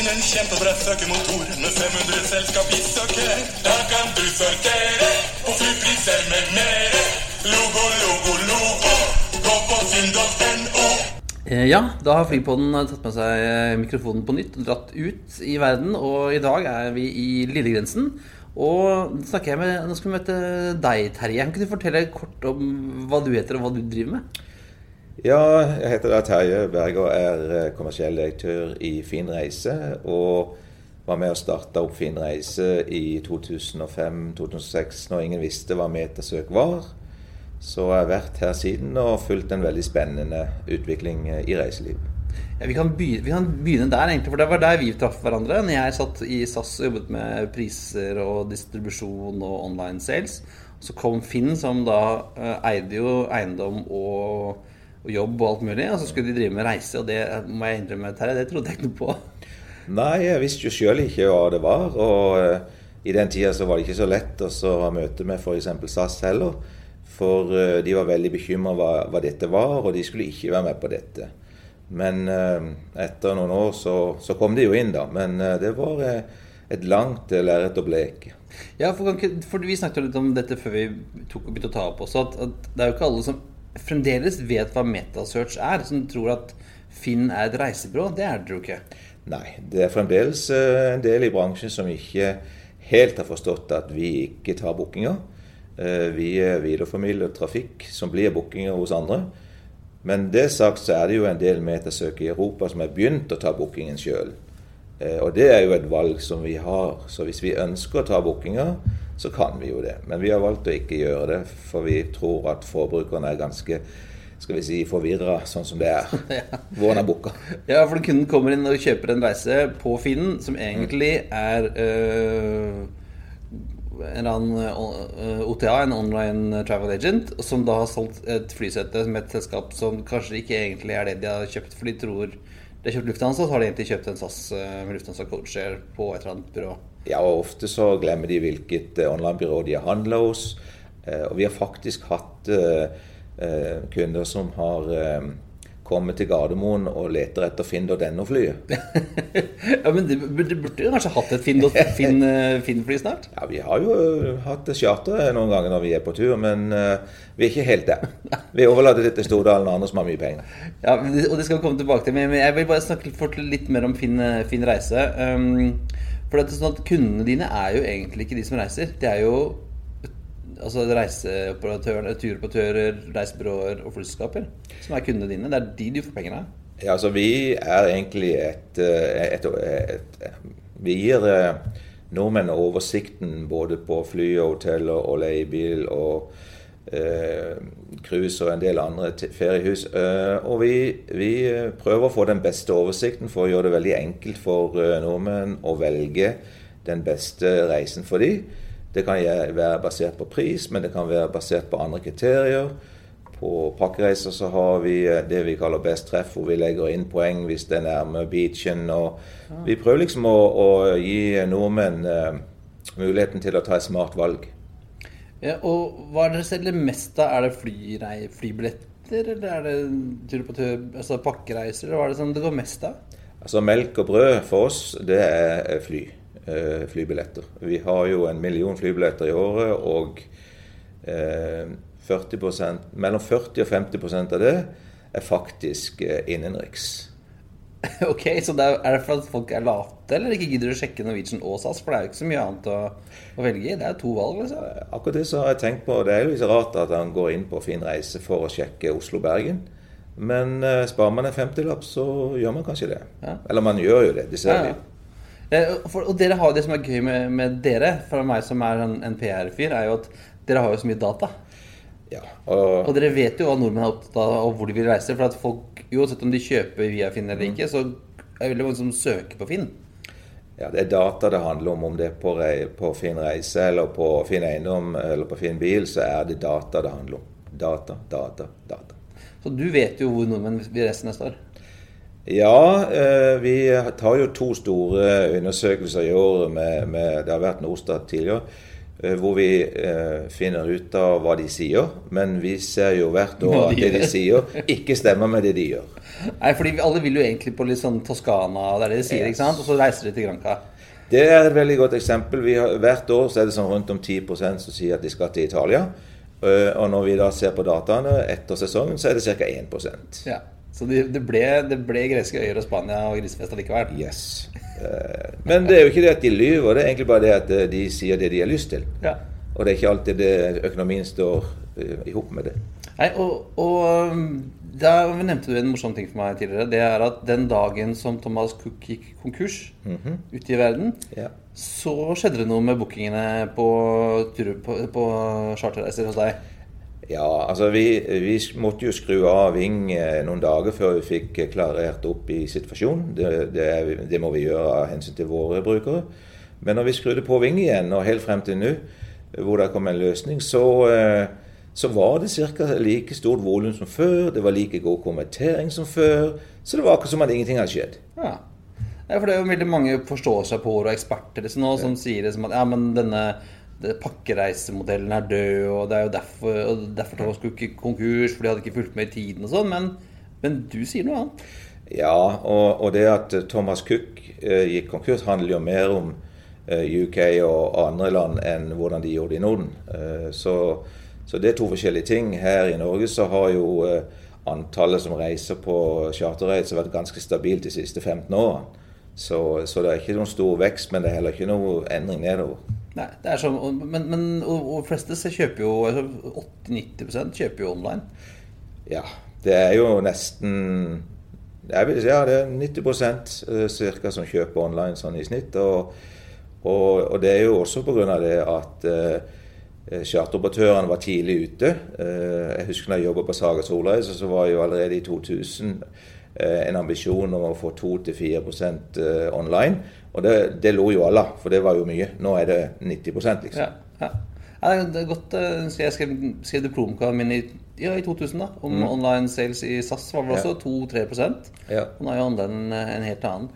Speaker 2: Finn en kjempebra søkemotor med 500 selskap i søket. Da kan du sortere på flypriser med mere. Logo, logo, logo. Gå på finn.no. Eh, ja, da har Flypodden tatt med seg eh, mikrofonen på nytt og dratt ut i verden. Og i dag er vi i Lillegrensen. Og snakker jeg med, nå skal vi møte deg, Terje. Kan du fortelle kort om hva du heter og hva du driver med?
Speaker 3: Ja, jeg heter da Terje Berg og er eh, kommersiell direktør i Finreise, Og var med å starte opp Finreise i 2005-2006, når ingen visste hva metersøk var. Så jeg har vært her siden og fulgt en veldig spennende utvikling i reiseliv.
Speaker 2: Ja, vi, kan begynne, vi, kan begynne, der, egentlig, for det var der vi traff hverandre. Når jeg satt i SAS og jobbet med priser og distribusjon og online sales. Så kom Finn, som da uh, eide jo eiendom og, og, jobb og alt mulig. Og så skulle de drive med reise, og det må jeg innrømme, Terje, det trodde jeg ikke noe på.
Speaker 3: Nei, jeg visste jo sjøl ikke hva det var. Og uh, i den tida så var det ikke så lett å ha møte med f.eks. SAS heller. For uh, de var veldig bekymra hva, hva, dette var, og de skulle ikke være med på dette. Men uh, etter noen år så, så, kom de jo inn, da. Men det var et langt lerret å bleke.
Speaker 2: Ja, for, for, vi snakket jo litt om dette før vi tok begynte å ta opp også, at, at det er jo ikke alle som fremdeles vet hva metasearch er, som tror at Finn er et reisebyrå. Det er det jo ikke.
Speaker 3: Nei, det er fremdeles eh, en del i bransjen som ikke helt har forstått at vi ikke tar bookinger. Eh, vi videreformidler trafikk som blir bookinger hos andre. Men det sagt så er det jo en del metersøk i Europa som har begynt å ta bookingen sjøl. Eh, og det er jo et valg som vi har. Så hvis vi ønsker å ta bookinger, så kan vi jo det. Men vi har valgt å ikke gjøre det, for vi tror at forbrukerne er ganske skal vi si, forvirra, sånn som det er. ja. Våren er booka.
Speaker 2: Ja, for kunden kommer inn og kjøper en reise på Finn som egentlig er øh, en annen øh, OTA, en online travel agent, som da har solgt et flysete med et selskap som kanskje ikke egentlig er det de har kjøpt, for de tror de har kjøpt Lufthansa, så har de egentlig kjøpt en SAS øh, med Lufthansa Coacher på et eller annet byrå.
Speaker 3: Ja, og ofte så glemmer de hvilket øh, online-byrå de har handla hos. Og vi har faktisk hatt Eh, kunder som har kommet til Gardermoen og leter etter finn.no-flyet.
Speaker 2: ja, men det, burde jo kanskje hatt et Finn-fly fin, fin snart?
Speaker 3: Ja, vi har jo hatt charter noen ganger når vi er på tur, men uh, vi er ikke helt der. Vi overlater det til Stordalen og andre som har mye penger.
Speaker 2: Ja, og det skal vi komme tilbake til, men jeg vil bare snakke litt mer om Finn, fin reise. Um, for det er sånn at Kundene dine er jo egentlig ikke de som reiser. De er jo altså reiseoperatører, turoperatører, reisebyråer og flyselskaper som er kundene dine. Det er de du får penger av.
Speaker 3: Ja, altså Vi er egentlig et, eh, et, et, et Vi gir eh, nordmenn oversikten både på fly og hotell og leiebil og cruise og en del andre feriehus. Eh, og vi, vi, prøver å få den beste oversikten for å gjøre det veldig enkelt for nordmenn å velge den beste reisen for dem. Det kan være basert på pris, men det kan være basert på andre kriterier. På pakkereiser så har vi eh, det vi kaller best treff, hvor vi legger inn poeng hvis det er nærme beachen. og Vi prøver liksom å, å gi nordmenn muligheten til å ta et smart valg.
Speaker 2: Ja, og Hva er det dere selger mest av? Er det flyrei, flybilletter, eller er det tur på tur, altså pakkereiser? Eller hva er det som det går mest av?
Speaker 3: Altså Melk og brød for oss, det er fly. Eh, flybilletter. Vi har jo en million flybilletter i året, og 40%, mellom 40 og 50% av det er faktisk eh, innenriks.
Speaker 2: Ok, Så det er, er, det at folk er late, eller ikke gidder å sjekke Norwegian og SAS? For det er jo ikke så mye annet å, å velge i. Det er to valg, liksom.
Speaker 3: Akkurat det så har jeg tenkt på. Det er jo litt rart at han går inn på Fin reise for å sjekke Oslo-Bergen. Men uh, sparer man en femtilapp, så gjør man kanskje det. Ja. Eller man gjør jo det. Det ser vi. Ja, ja.
Speaker 2: Eh, for, og dere har det som er gøy med, med dere, for meg som er en, en PR-fyr, er jo at dere har jo så mye data.
Speaker 3: Ja,
Speaker 2: og... og, dere vet jo hva nordmenn er opptatt av, og hvor de vil reise. For at folk, uansett om de kjøper via Finn eller ikke, så er det veldig mange som søker på Finn.
Speaker 3: Ja, det er data det handler om. Om det er på, på Finn reise eller på Finn eiendom eller på Finn bil, så er det data det handler om. Data, data, data.
Speaker 2: Så du vet jo hvor nordmenn vil reise neste år?
Speaker 3: Ja, eh, vi tar jo to store undersøkelser i året. Med, med, det har vært Norstat tidligere. Eh, hvor vi eh, finner ut av hva de sier. Men vi ser jo hvert år at det de sier, ikke stemmer med det de gjør.
Speaker 2: Nei, fordi alle vil jo egentlig på litt sånn Toskana, det er det de sier, ikke sant? Og så reiser de til Granca.
Speaker 3: Det er et veldig godt eksempel. Har, hvert år så er det sånn rundt om 10% som sier at de skal til Italia. Og når vi da ser på dataene etter sesongen, så er det ca. 1%
Speaker 2: ja. Så det, det, ble, det ble, greske øyer og Spania og grisefest allikevel?
Speaker 3: Yes. Eh, men det er jo ikke det at de lyver, det er egentlig bare det at eh, de sier det de har lyst til.
Speaker 2: Ja.
Speaker 3: Og det er ikke alltid det økonomien står uh, i hop med det.
Speaker 2: Nei, og, og um, da nevnte du en morsom ting for meg tidligere. Det er at den dagen som Thomas Cook gikk konkurs mm -hmm. ute i verden,
Speaker 3: ja.
Speaker 2: så skjedde det noe med bookingene på, på, på charterreiser hos deg.
Speaker 3: Ja, altså vi, vi, måtte jo skru av Ving eh, noen dager før vi fikk klarert opp i situasjonen. Det, det, det, må vi gjøre av hensyn til våre brukere. Men når vi skrudde på Ving igjen, og helt frem til nå, hvor det kom en løsning, så, eh, så var det ca. like stort volum som før. Det var like god konvertering som før. Så det var akkurat som at ingenting hadde skjedd.
Speaker 2: Ja. ja for det er jo veldig mange forståsegpåere og eksperter liksom, nå, som sier liksom at ja, men denne pakkereisemodellen er død, og det er jo derfor, og derfor skulle ikke konkurs, for de hadde ikke fulgt med i tiden og sånn. Men, men, du sier noe annet?
Speaker 3: Ja, og, og det at Thomas Cook eh, gikk konkurs, handler jo mer om eh, UK og andre land enn hvordan de gjorde det i Norden. Eh, så, så, det er to forskjellige ting. Her i Norge så har jo eh, antallet som reiser på charterreiser vært ganske stabilt de siste 15 årene. Så, så det er ikke noen stor vekst, men det er heller ikke noen endring nedover.
Speaker 2: Nei, det er sånn, men, men og, og fleste kjøper jo 80-90% altså, kjøper jo online.
Speaker 3: Ja, det er jo nesten vil ja, det er 90 eh, cirka som kjøper online sånn i snitt. Og, og, og det er jo også pga. det at eh, charteroperatørene var tidlig ute. Eh, jeg husker da jeg jobbet på Saga Solreise, så var jo allerede i 2000 uh, en ambisjon om å få 2-4% online. Og det, det, lo jo alle, for det var jo mye. Nå er det 90 liksom.
Speaker 2: Ja, ja. ja det er godt, eh, Jeg skrev, skrev diplomoppgaven min i, ja, i 2000 da, om mm. online sales i SAS. var vel også 2-3
Speaker 3: ja.
Speaker 2: Nå er jo andelen en helt annen.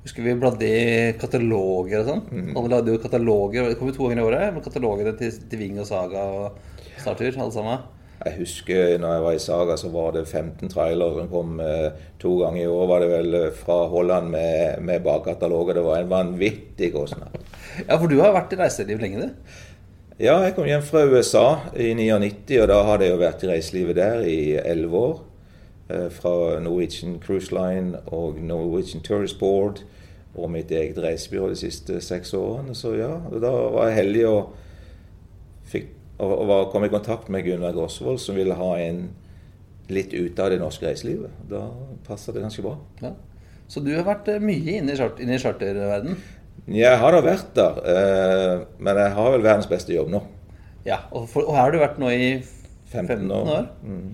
Speaker 2: Husker vi bladde i kataloger og sånn. Mm. Alle lagde jo kataloger. Det kom jo to ganger i året. med Katalogene til, til Ving og Saga og Startur, alle sammen.
Speaker 3: Jeg husker når jeg var i Saga, så var det 15 trailere som kom eh, to ganger i år. var det vel eh, fra Holland med, med bakkataloger. Det var en vanvittig kostnad.
Speaker 2: Ja, for du har vært i reiseliv lenge, du?
Speaker 3: Ja, jeg kom hjem fra USA i 99, og da hadde jeg jo vært i reiselivet der i elleve år. Eh, fra Norwegian Cruise Line og Norwegian Tourist Board og mitt eget reisebyrå de siste seks årene. Så ja, da var jeg heldig og fikk og, var, kom i kontakt med Gunnar Grosvold, som ville ha en litt ut av det norske reiselivet. Da passa det ganske bra. Ja.
Speaker 2: Så du har vært eh, mye inne i, charterverden?
Speaker 3: Jeg har da vært der, eh, men jeg har vel verdens beste jobb nå.
Speaker 2: Ja, Og, for, og her har du vært nå i 15, 15 år? år. Mm.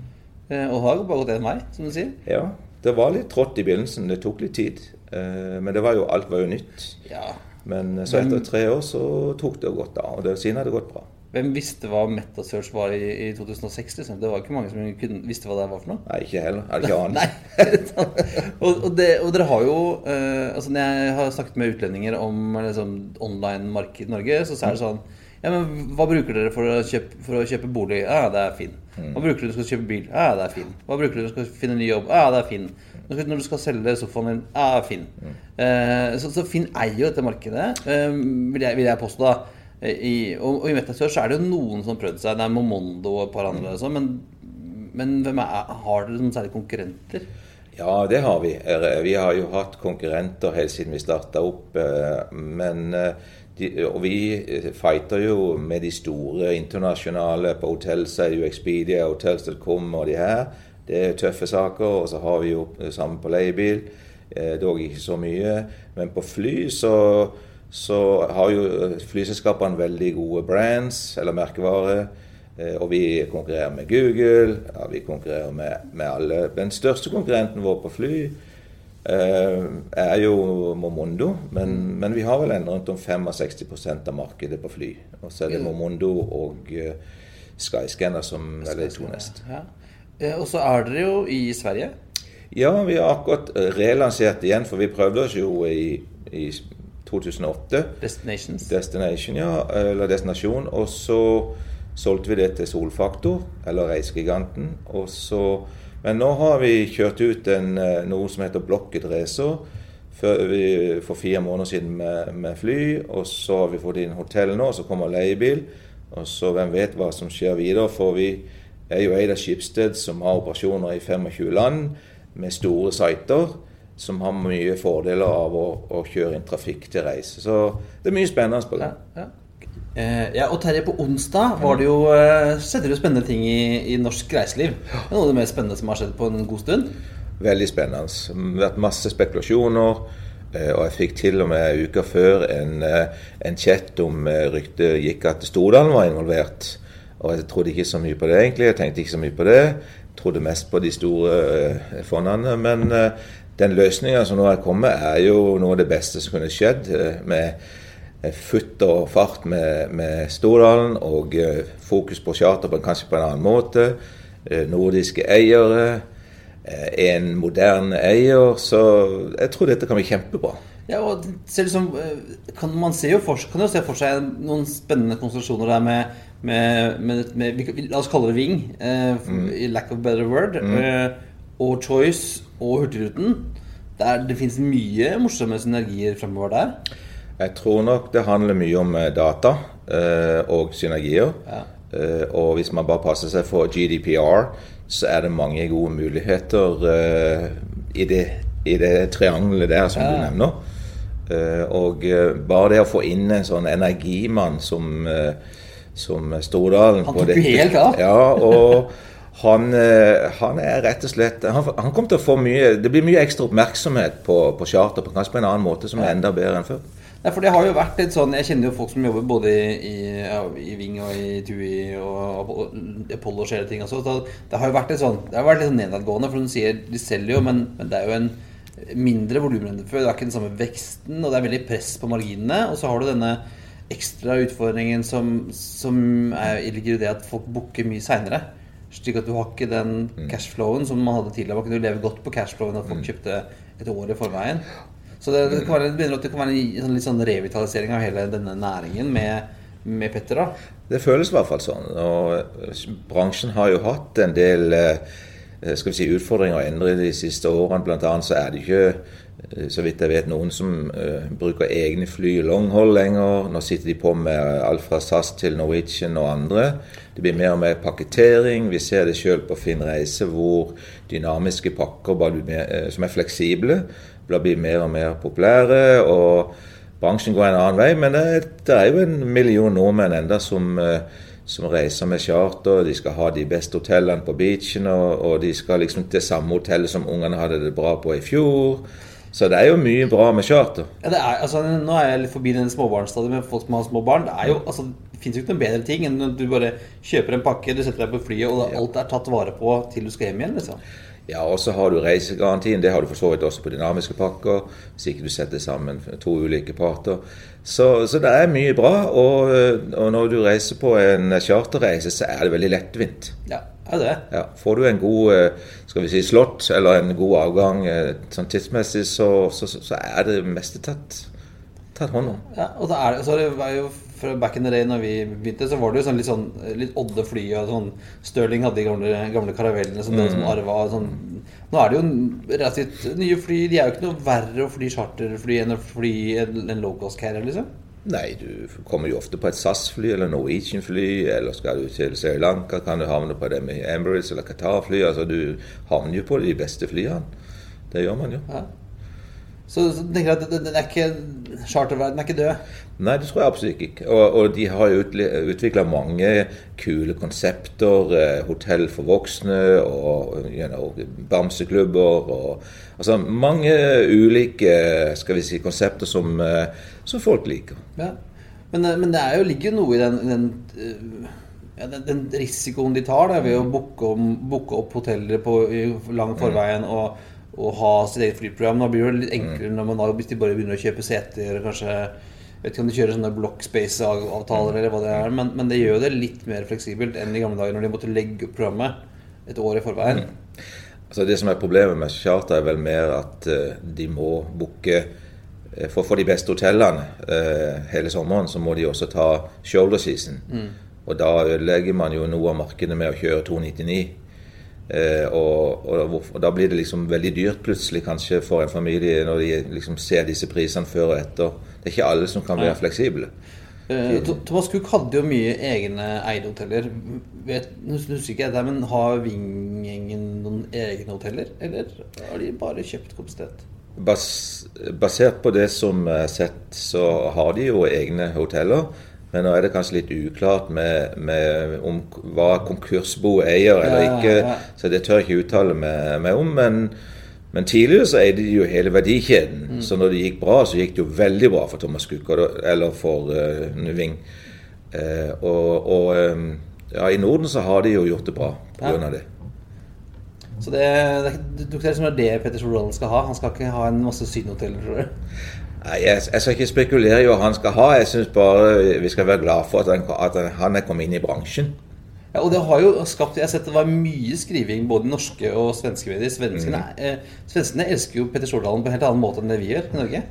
Speaker 2: Eh, og har bare gått én vei, som du sier?
Speaker 3: Ja. Det var litt trått i begynnelsen. Det tok litt tid. Men det var jo, alt var jo nytt. Ja. Men så etter tre år så tok det godt av. Og det, siden har det gått bra.
Speaker 2: Hvem visste hva Metasearch var i, i 2006? Liksom? Det var ikke mange som kunne, visste hva det var for noe.
Speaker 3: Nei, ikke heller. Er det ikke
Speaker 2: annet? og, og, og, dere har jo uh, altså Når jeg har snakket med utlendinger om liksom, online-marked i Norge, så er det sånn ja, men Hva bruker dere for å kjøpe, for å kjøpe bolig? Ja, det er fin. Mm. Hva bruker dere du skal kjøpe bil? Ja, det er fin. Hva bruker dere du skal finne ny jobb? Ja, det er fin. Når du skal selge sofaen din? Ja, det fin. Uh, så, så Finn eier jo dette markedet, uh, vil, jeg, vil jeg påstå. da i, og, og, i Metasur så er det jo noen som har prøvd seg. Det er Momondo og et par andre. Mm. Men, men er, har dere noen særlige konkurrenter?
Speaker 3: Ja, det har vi. Vi har jo hatt konkurrenter helt siden vi starta opp. Eh, men eh, de, og vi fighter jo med de store internasjonale. På hotell så er jo Expedia, Hotels.com og de her. Det er tøffe saker. Og så har vi jo sammen samme på leiebil. Eh, dog ikke så mye. Men på fly så så har jo flyselskapene veldig gode brands eller merkevarer. Eh, og vi konkurrerer med Google, ja, vi konkurrerer med, med, alle. Den største konkurrenten vår på fly eh, er jo Momondo, men, mm. men, vi har vel ennå rundt om 65% av markedet på fly. Og så er det Momondo og uh, Skyscanner som er de to neste. Ja.
Speaker 2: Eh, og så er dere jo i Sverige?
Speaker 3: Ja, vi har akkurat relansert igjen, for vi prøvde oss jo i, i 2008.
Speaker 2: Destinations.
Speaker 3: Destination, ja, eller Destinasjon. Og så solgte vi det til Solfaktor, eller Reisegiganten. Og så, men nå har vi kjørt ut en, eh, noe som heter Blokket Racer. For fire måneder siden med, med, fly. Og så har vi fått inn hotell nå, og så kommer leiebil. Og så hvem vet hva som skjer videre. For vi er jo eid av Skipsted, som har operasjoner i 25 land med store sider som har mye fordeler av å, å, kjøre inn trafikk til reise. Så det er mye spennende på gang.
Speaker 2: Ja, ja. Eh, ja, og Terje, på onsdag var det jo, eh, skjedde det spennende ting i, i norsk reiseliv. Det er noe av det mest spennende som har skjedd på en god stund?
Speaker 3: Veldig spennende. Det har vært masse spekulasjoner. Eh, og jeg fikk til og med uka før en, eh, en chat om eh, ryktet gikk at Stordalen var involvert. Og jeg trodde ikke så mye på det, egentlig. Jeg tenkte ikke så mye på det. Jeg trodde mest på de store fondene. Men den løsninga som nå er kommet, er jo noe av det beste som kunne skjedd. Eh, med futt og fart med, med Stordalen og eh, fokus på charter på, kanskje på en annen måte. Eh, nordiske eiere. En moderne eier. Så jeg tror dette kan bli kjempebra.
Speaker 2: Ja, og liksom, kan Man ser jo for, kan jo se for seg noen spennende konstellasjoner der med, med, med, med La oss kalle det Ving, eh, mm. i lack of better word. Mm. Eh, og Choice og Hurtigruten. Der det finnes mye morsomme synergier fremover der.
Speaker 3: Jeg tror nok det handler mye om eh, data eh, og synergier. Ja. Eh, og hvis man bare passer seg for GDPR, så er det mange gode muligheter eh, i, det, i, det, triangelet der som ja. du nevner. Eh, og eh, bare det å få inn en sånn energimann som, som Stordalen
Speaker 2: Han tok jo helt av!
Speaker 3: Ja, og han, eh, han, er rett og slett han, han, kommer til å få mye Det blir mye ekstra oppmerksomhet på, på charter, på, kanskje på en annen måte som er enda bedre enn før.
Speaker 2: Nei, for det har jo vært litt sånn Jeg kjenner jo folk som jobber både i, i, i Ving og i TUI og, og Apollo og skjer ting også. Så det har jo vært litt sånn Det har vært litt sånn nedadgående, for de sier de selger jo, men, men det er jo en mindre volum enn før. Det er ikke den samme veksten, og det er veldig press på marginene. Og så har du denne ekstra utfordringen som, som er, ligger i det at folk booker mye seinere. Slik at du har ikke den mm. cashflowen som man hadde tidligere. Man kunne leve godt på cashflowen at folk mm. kjøpte et år i forveien. Så det, det, kan være, det begynner at det kan være en sånn, litt sånn revitalisering av hele denne næringen med, med Petter, da?
Speaker 3: Det føles i hvert fall sånn. Og bransjen har jo hatt en del skal vi si, utfordringer å endre de siste årene. Blant annet så er det ikke Eh, så vidt jeg vet, noen som uh, bruker egne fly longhold lenger. Nå sitter de på med alt fra SAS til Norwegian og andre. Det blir mer og mer pakkettering. Vi ser det sjøl på Finn Reise, hvor dynamiske pakker mer, uh, som er fleksible, blir mer og mer populære. og Bransjen går en annen vei, men det, det er jo en million nordmenn enda som som reiser med charter. De skal ha de beste hotellene på beachen, og, og de skal liksom til samme hotellet som ungene hadde det bra på i fjor. Så det er jo mye bra med charter.
Speaker 2: Ja, det er, altså, nå er jeg litt forbi den småbarnsstadiet med folk som har små barn. Det er jo, altså, det fins jo ikke noen bedre ting enn at du bare kjøper en pakke, du setter deg på flyet, og ja. alt er tatt vare på til du skal hjem igjen. liksom.
Speaker 3: Ja, og så har du reisegarantien. Det har du for så vidt også på dynamiske pakker. Hvis ikke du setter sammen to ulike parter. Så, så det er mye bra. Og, og, når du reiser på en charterreise, så er det veldig lettvint.
Speaker 2: Ja, er det.
Speaker 3: Ja, får du en god eh, skal vi si, slott eller en god avgang eh, sånn tidsmessig, så, så, så er det meste tatt, tatt hånd om.
Speaker 2: Ja, og da er, så det var jo fra back in the day når vi begynte, så var det jo sånn litt sånn litt odde fly. og sånn Stirling hadde de gamle, gamle karavellene som, mm. som arva. Sånn. Nå er det jo relativt nye fly. De er jo ikke noe verre å fly charterfly enn å fly en, en low cost carrier, liksom.
Speaker 3: Nei, du kommer jo ofte på et SAS-fly eller Norwegian-fly, eller skal du til Sri Lanka, kan du havne på det med Emirates eller Qatar-fly. Altså, du havner jo på de beste flyene. Det gjør man jo. Ja.
Speaker 2: Så, så tenker jeg at den er ikke, charterverdenen er ikke død?
Speaker 3: Nei, det tror jeg absolutt ikke. Og, og de har jo utvikla mange kule konsepter. Eh, hotell for voksne og you know, bamseklubber. Og, altså mange ulike skal vi si, konsepter som, eh, som folk liker.
Speaker 2: Ja. Men, eh, men, det jo, ligger jo noe i den, den, ja, den, den risikoen de tar da, ved å booke, opp hoteller på lang forveien. og å ha sitt eget flyprogram. Nå blir det litt enklere når man da, hvis de bare begynner å kjøpe seter og kanskje jeg vet ikke om de kjører sånne blockspace-avtaler eller hva det er, men, men, det gjør det litt mer fleksibelt enn i gamle dager når de måtte legge opp programmet et år i forveien. Mm.
Speaker 3: Altså Det som er problemet med charter, er vel mer at uh, de må booke uh, for, få de beste hotellene uh, hele sommeren, så må de også ta shoulder season. Mm. Og da ødelegger man jo noe av markedet med å kjøre 299. Eh, og, og, og, da blir det liksom veldig dyrt plutselig kanskje for en familie når de liksom ser disse prisene før og etter. Det er ikke alle som kan være fleksible.
Speaker 2: Uh, Thomas Cook hadde jo mye egne eide hoteller. Vet, nå husker ikke jeg det, men Har Ving-gjengen noen egne hoteller, eller har de bare kjøpt kapasitet?
Speaker 3: Bas, basert på det som er sett, så har de jo egne hoteller. Men nå er det kanskje litt uklart med, med om hva konkursbo eier eller ikke, så det tør jeg ikke uttale meg, meg om. Men, men, tidligere så eide de jo hele verdikjeden. Mm. Så når det gikk bra, så gikk det jo veldig bra for Thomas Cook eller for uh, Nuving. Uh, og, og um, ja, i Norden så har de jo gjort det bra pga. Ja. det.
Speaker 2: Så det, det, det, det er det Petter Solvang skal ha. Han skal ikke ha en masse sydenhoteller, tror du?
Speaker 3: Nei, jeg, jeg, skal ikke spekulere i hva han skal ha. Jeg syns bare vi skal være glad for at han, at han er kommet inn i bransjen.
Speaker 2: Ja, og det har jo skapt, Jeg har sett det var mye skriving både norske og svenske medier. Svenskene, mm. eh, svenskene elsker jo Petter Stordalen på en helt annen måte enn det vi gjør i Norge.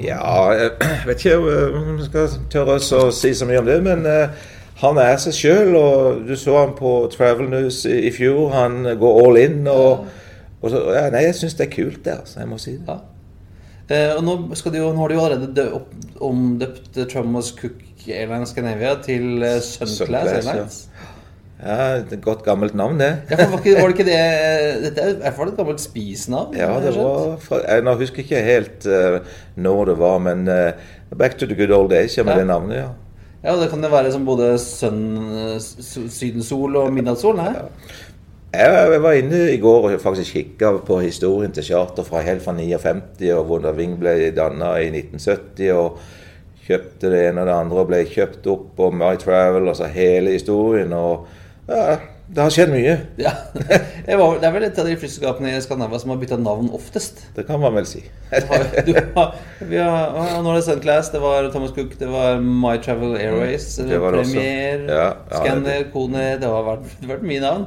Speaker 3: Ja, jeg vet ikke om jeg skal tørre å si så mye om det, men uh, han er seg sjøl. Og du så han på Travel News i, i fjor. Han går all in. Og, ja. og så, ja, nei, jeg syns det er kult, det. Altså, jeg må si det. Ja.
Speaker 2: Eh, og nå, jo, nå, har de jo allerede omdøpt Trumas Cook Airlines Scandinavia til uh, Sunclass Airlines.
Speaker 3: Ja. ja, et godt gammelt navn, det.
Speaker 2: ja, var, ikke, var det ikke det Dette er i hvert fall et gammelt spisnavn?
Speaker 3: Ja, det var fra, jeg, Nå husker ikke helt uh, når det var, men uh, Back to the good old days kommer ja. det navnet, ja.
Speaker 2: Ja, Det kan det være som både sønn, sydensol og midnattssol? Ja.
Speaker 3: Jeg var inne i går og faktisk kikka på historien til charter fra helt fra 59, og hvordan Ving ble danna i 1970. og Kjøpte det ene og det andre og ble kjøpt opp på My Travel, altså hele historien. og ja, Det har skjedd mye. Ja,
Speaker 2: var, Det er vel et av de flyselskapene i Skandinavia som har bytta navn oftest?
Speaker 3: Det kan man vel si.
Speaker 2: du har, har, nå er det Sunclass, det var Thomas Cook, det var My Travel Airways, mm, Premier, ja, ja, Scanner, Kone Det har vært, det vært mye navn.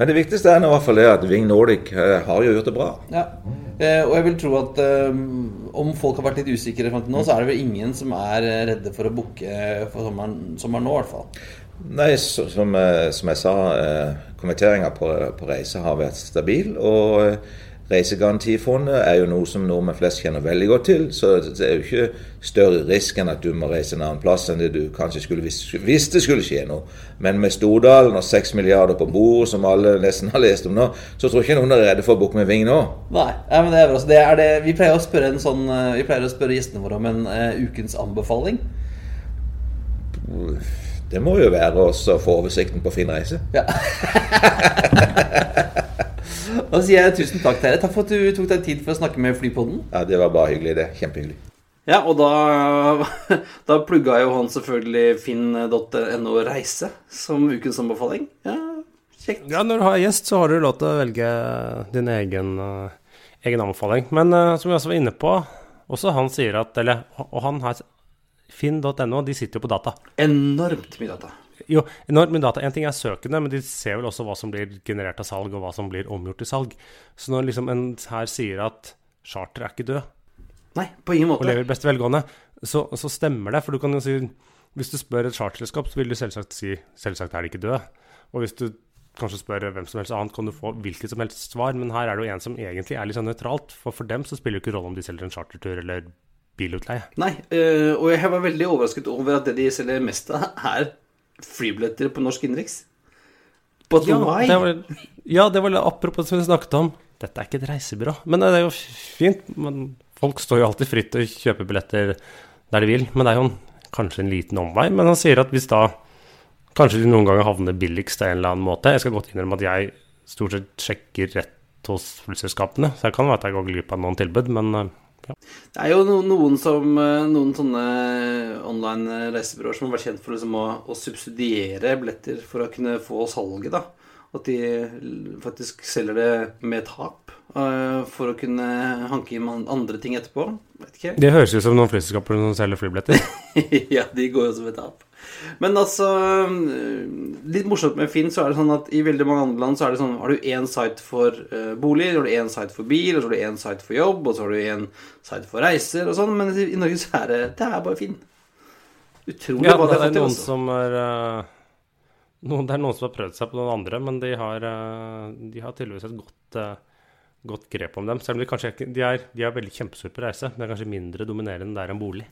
Speaker 3: Men det viktigste er i hvert fall at Ving Nordic eh, har jo gjort det bra.
Speaker 4: Ja. Eh, og jeg vil tro at eh, om folk har vært litt usikre fram til nå, så er det vel ingen som er redde for å booke for sommeren, sommeren nå, i hvert fall.
Speaker 3: Nei, som, som, jeg sa, konverteringa på, på, reise har vært stabil. Og Reisegarantifondet er jo noe som nordmenn flest kjenner veldig godt til. Så det er jo ikke større risk enn at du må reise en annen plass enn det du kanskje skulle hvis, det skulle skje noe. Men med Stordalen og seks milliarder på bord, som alle nesten har lest om nå, så tror jeg ikke noen er redde for å bukke med Ving nå.
Speaker 4: Nei, ja, men det er bra. Det er det. Vi pleier å spørre en sånn Vi pleier å spørre gjestene våre om en uh, ukens anbefaling.
Speaker 3: Det må jo være å få oversikten på Finn reise.
Speaker 4: Ja. Da sier jeg tusen takk til dere. Takk for at du tok deg tid for å snakke med Flypodden.
Speaker 3: Ja, Det var bare hyggelig, det. Kjempehyggelig.
Speaker 2: Ja, og da, da plugga jo han selvfølgelig finn.no reise som ukens anbefaling. Ja, kjekt.
Speaker 1: Ja, når du har gjest, så har du lov til å velge din egen, uh, egen anbefaling. Men uh, som vi også var inne på, også han sier at Eller, og han har Finn.no, de sitter jo på data.
Speaker 2: Enormt mye data.
Speaker 1: Jo, enormt data. En ting er søkende, men de ser vel også hva som blir generert av salg, og hva som blir omgjort til salg. Så når liksom en her sier at charter er ikke død,
Speaker 2: Nei, på ingen måte.
Speaker 1: og lever best velgående, så, så, stemmer det. For du kan jo si Hvis du spør et charterselskap, så vil du selvsagt si selvsagt er de ikke døde. Og hvis du kanskje spør hvem som helst annet, kan du få hvilket som helst svar. Men her er det jo en som egentlig er litt sånn nøytralt. For for dem så spiller det ikke rolle om de selger en chartertur eller bilutleie.
Speaker 2: Nei, øh, og jeg var veldig overrasket over at det de selger mest av, er flybilletter på norsk innenriks.
Speaker 1: But ja, why? Det var, ja, det var apropos det vi snakket om. Dette er ikke et reisebyrå. Men det er jo fint. Men folk står jo alltid fritt til å kjøpe billetter der de vil. Men det er jo en, kanskje en liten omvei. Men han sier at hvis da kanskje de noen ganger havner billigst av en eller annen måte Jeg skal godt innrømme at jeg stort sett sjekker rett hos flyselskapene. Så jeg kan være at jeg går glipp av noen tilbud, men eh, ja.
Speaker 2: Det er jo noen, som, eh, noen sånne online reisebyråer som har vært kjent for liksom å, å, subsidiere billetter for å kunne få salget. da. At de faktisk selger det med tap uh, for å kunne hanke inn andre ting etterpå.
Speaker 1: Det høres ut som noen flyselskaper som selger flybilletter.
Speaker 2: ja, de går jo som et tap. Men altså Litt morsomt med Finn, så er det sånn at i veldig mange andre land så er det sånn Har du én site for uh, bolig, så har du én site for bil, og så har du én site for jobb, og så har du én site for reiser og sånn, men i Norge så er det Det er bare Finn.
Speaker 1: Utrolig ja, hva de har fått til. Noen som er, uh, noen, det er noen som har prøvd seg på noen andre, men de har, uh, de har tydeligvis et godt godt grep om dem. Selv om de kanskje ikke, de er, de er veldig kjempesure på reise. Det er kanskje mindre dominerende der enn bolig.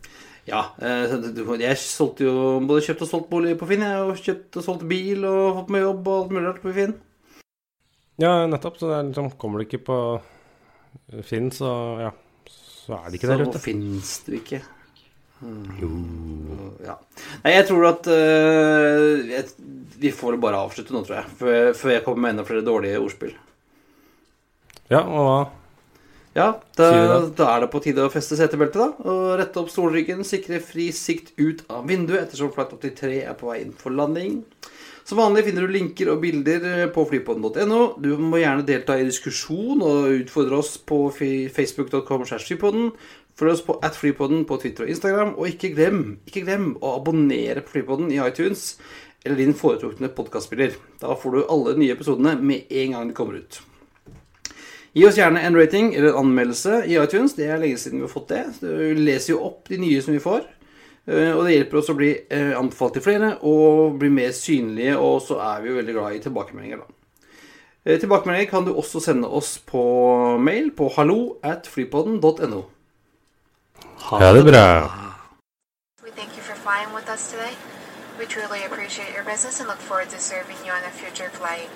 Speaker 2: Ja. Eh, jeg solgte jo både kjøpt og solgt bolig på Finn. Jeg har kjøpt og solgt bil og fått meg jobb og alt mulig rart på Finn.
Speaker 1: Ja, nettopp. Så det liksom, kommer du ikke på Finn, så ja, så er det ikke
Speaker 2: så
Speaker 1: der ute.
Speaker 2: Så fins du ikke. jo Ja. Nei, jeg tror at uh, jeg, Vi får bare avslutte nå, tror jeg. Før, før jeg kommer med enda flere dårlige ordspill.
Speaker 1: Ja, og hva?
Speaker 2: Ja, da, da, er det på tide å feste setebeltet, da. Og rette opp stolryggen, sikre fri sikt ut av vinduet ettersom flight 83 er på vei inn for landing. Som vanlig finner du linker og bilder på flypodden.no. Du må gjerne delta i diskusjon og utfordre oss på facebook.com. Følg oss på at flypodden på Twitter og Instagram. Og ikke glem, ikke glem å abonnere på Flypodden i iTunes eller din foretrukne podkastspiller. Da får du alle nye episodene med en gang de kommer ut. Gi oss gjerne en rating eller en anmeldelse i iTunes. Det er lenge siden vi har fått det. Vi leser jo opp de nye som vi får. Eh, og det hjelper oss å bli eh, anbefalt til flere og bli mer synlige. Og så er vi jo veldig glad i tilbakemeldinger, da. Eh, tilbakemeldinger kan du også sende oss på mail på hallo at flypodden.no.
Speaker 1: Ha det bra.
Speaker 5: We thank you for flying with us today. We truly appreciate your business and look forward to serving you on a future flight.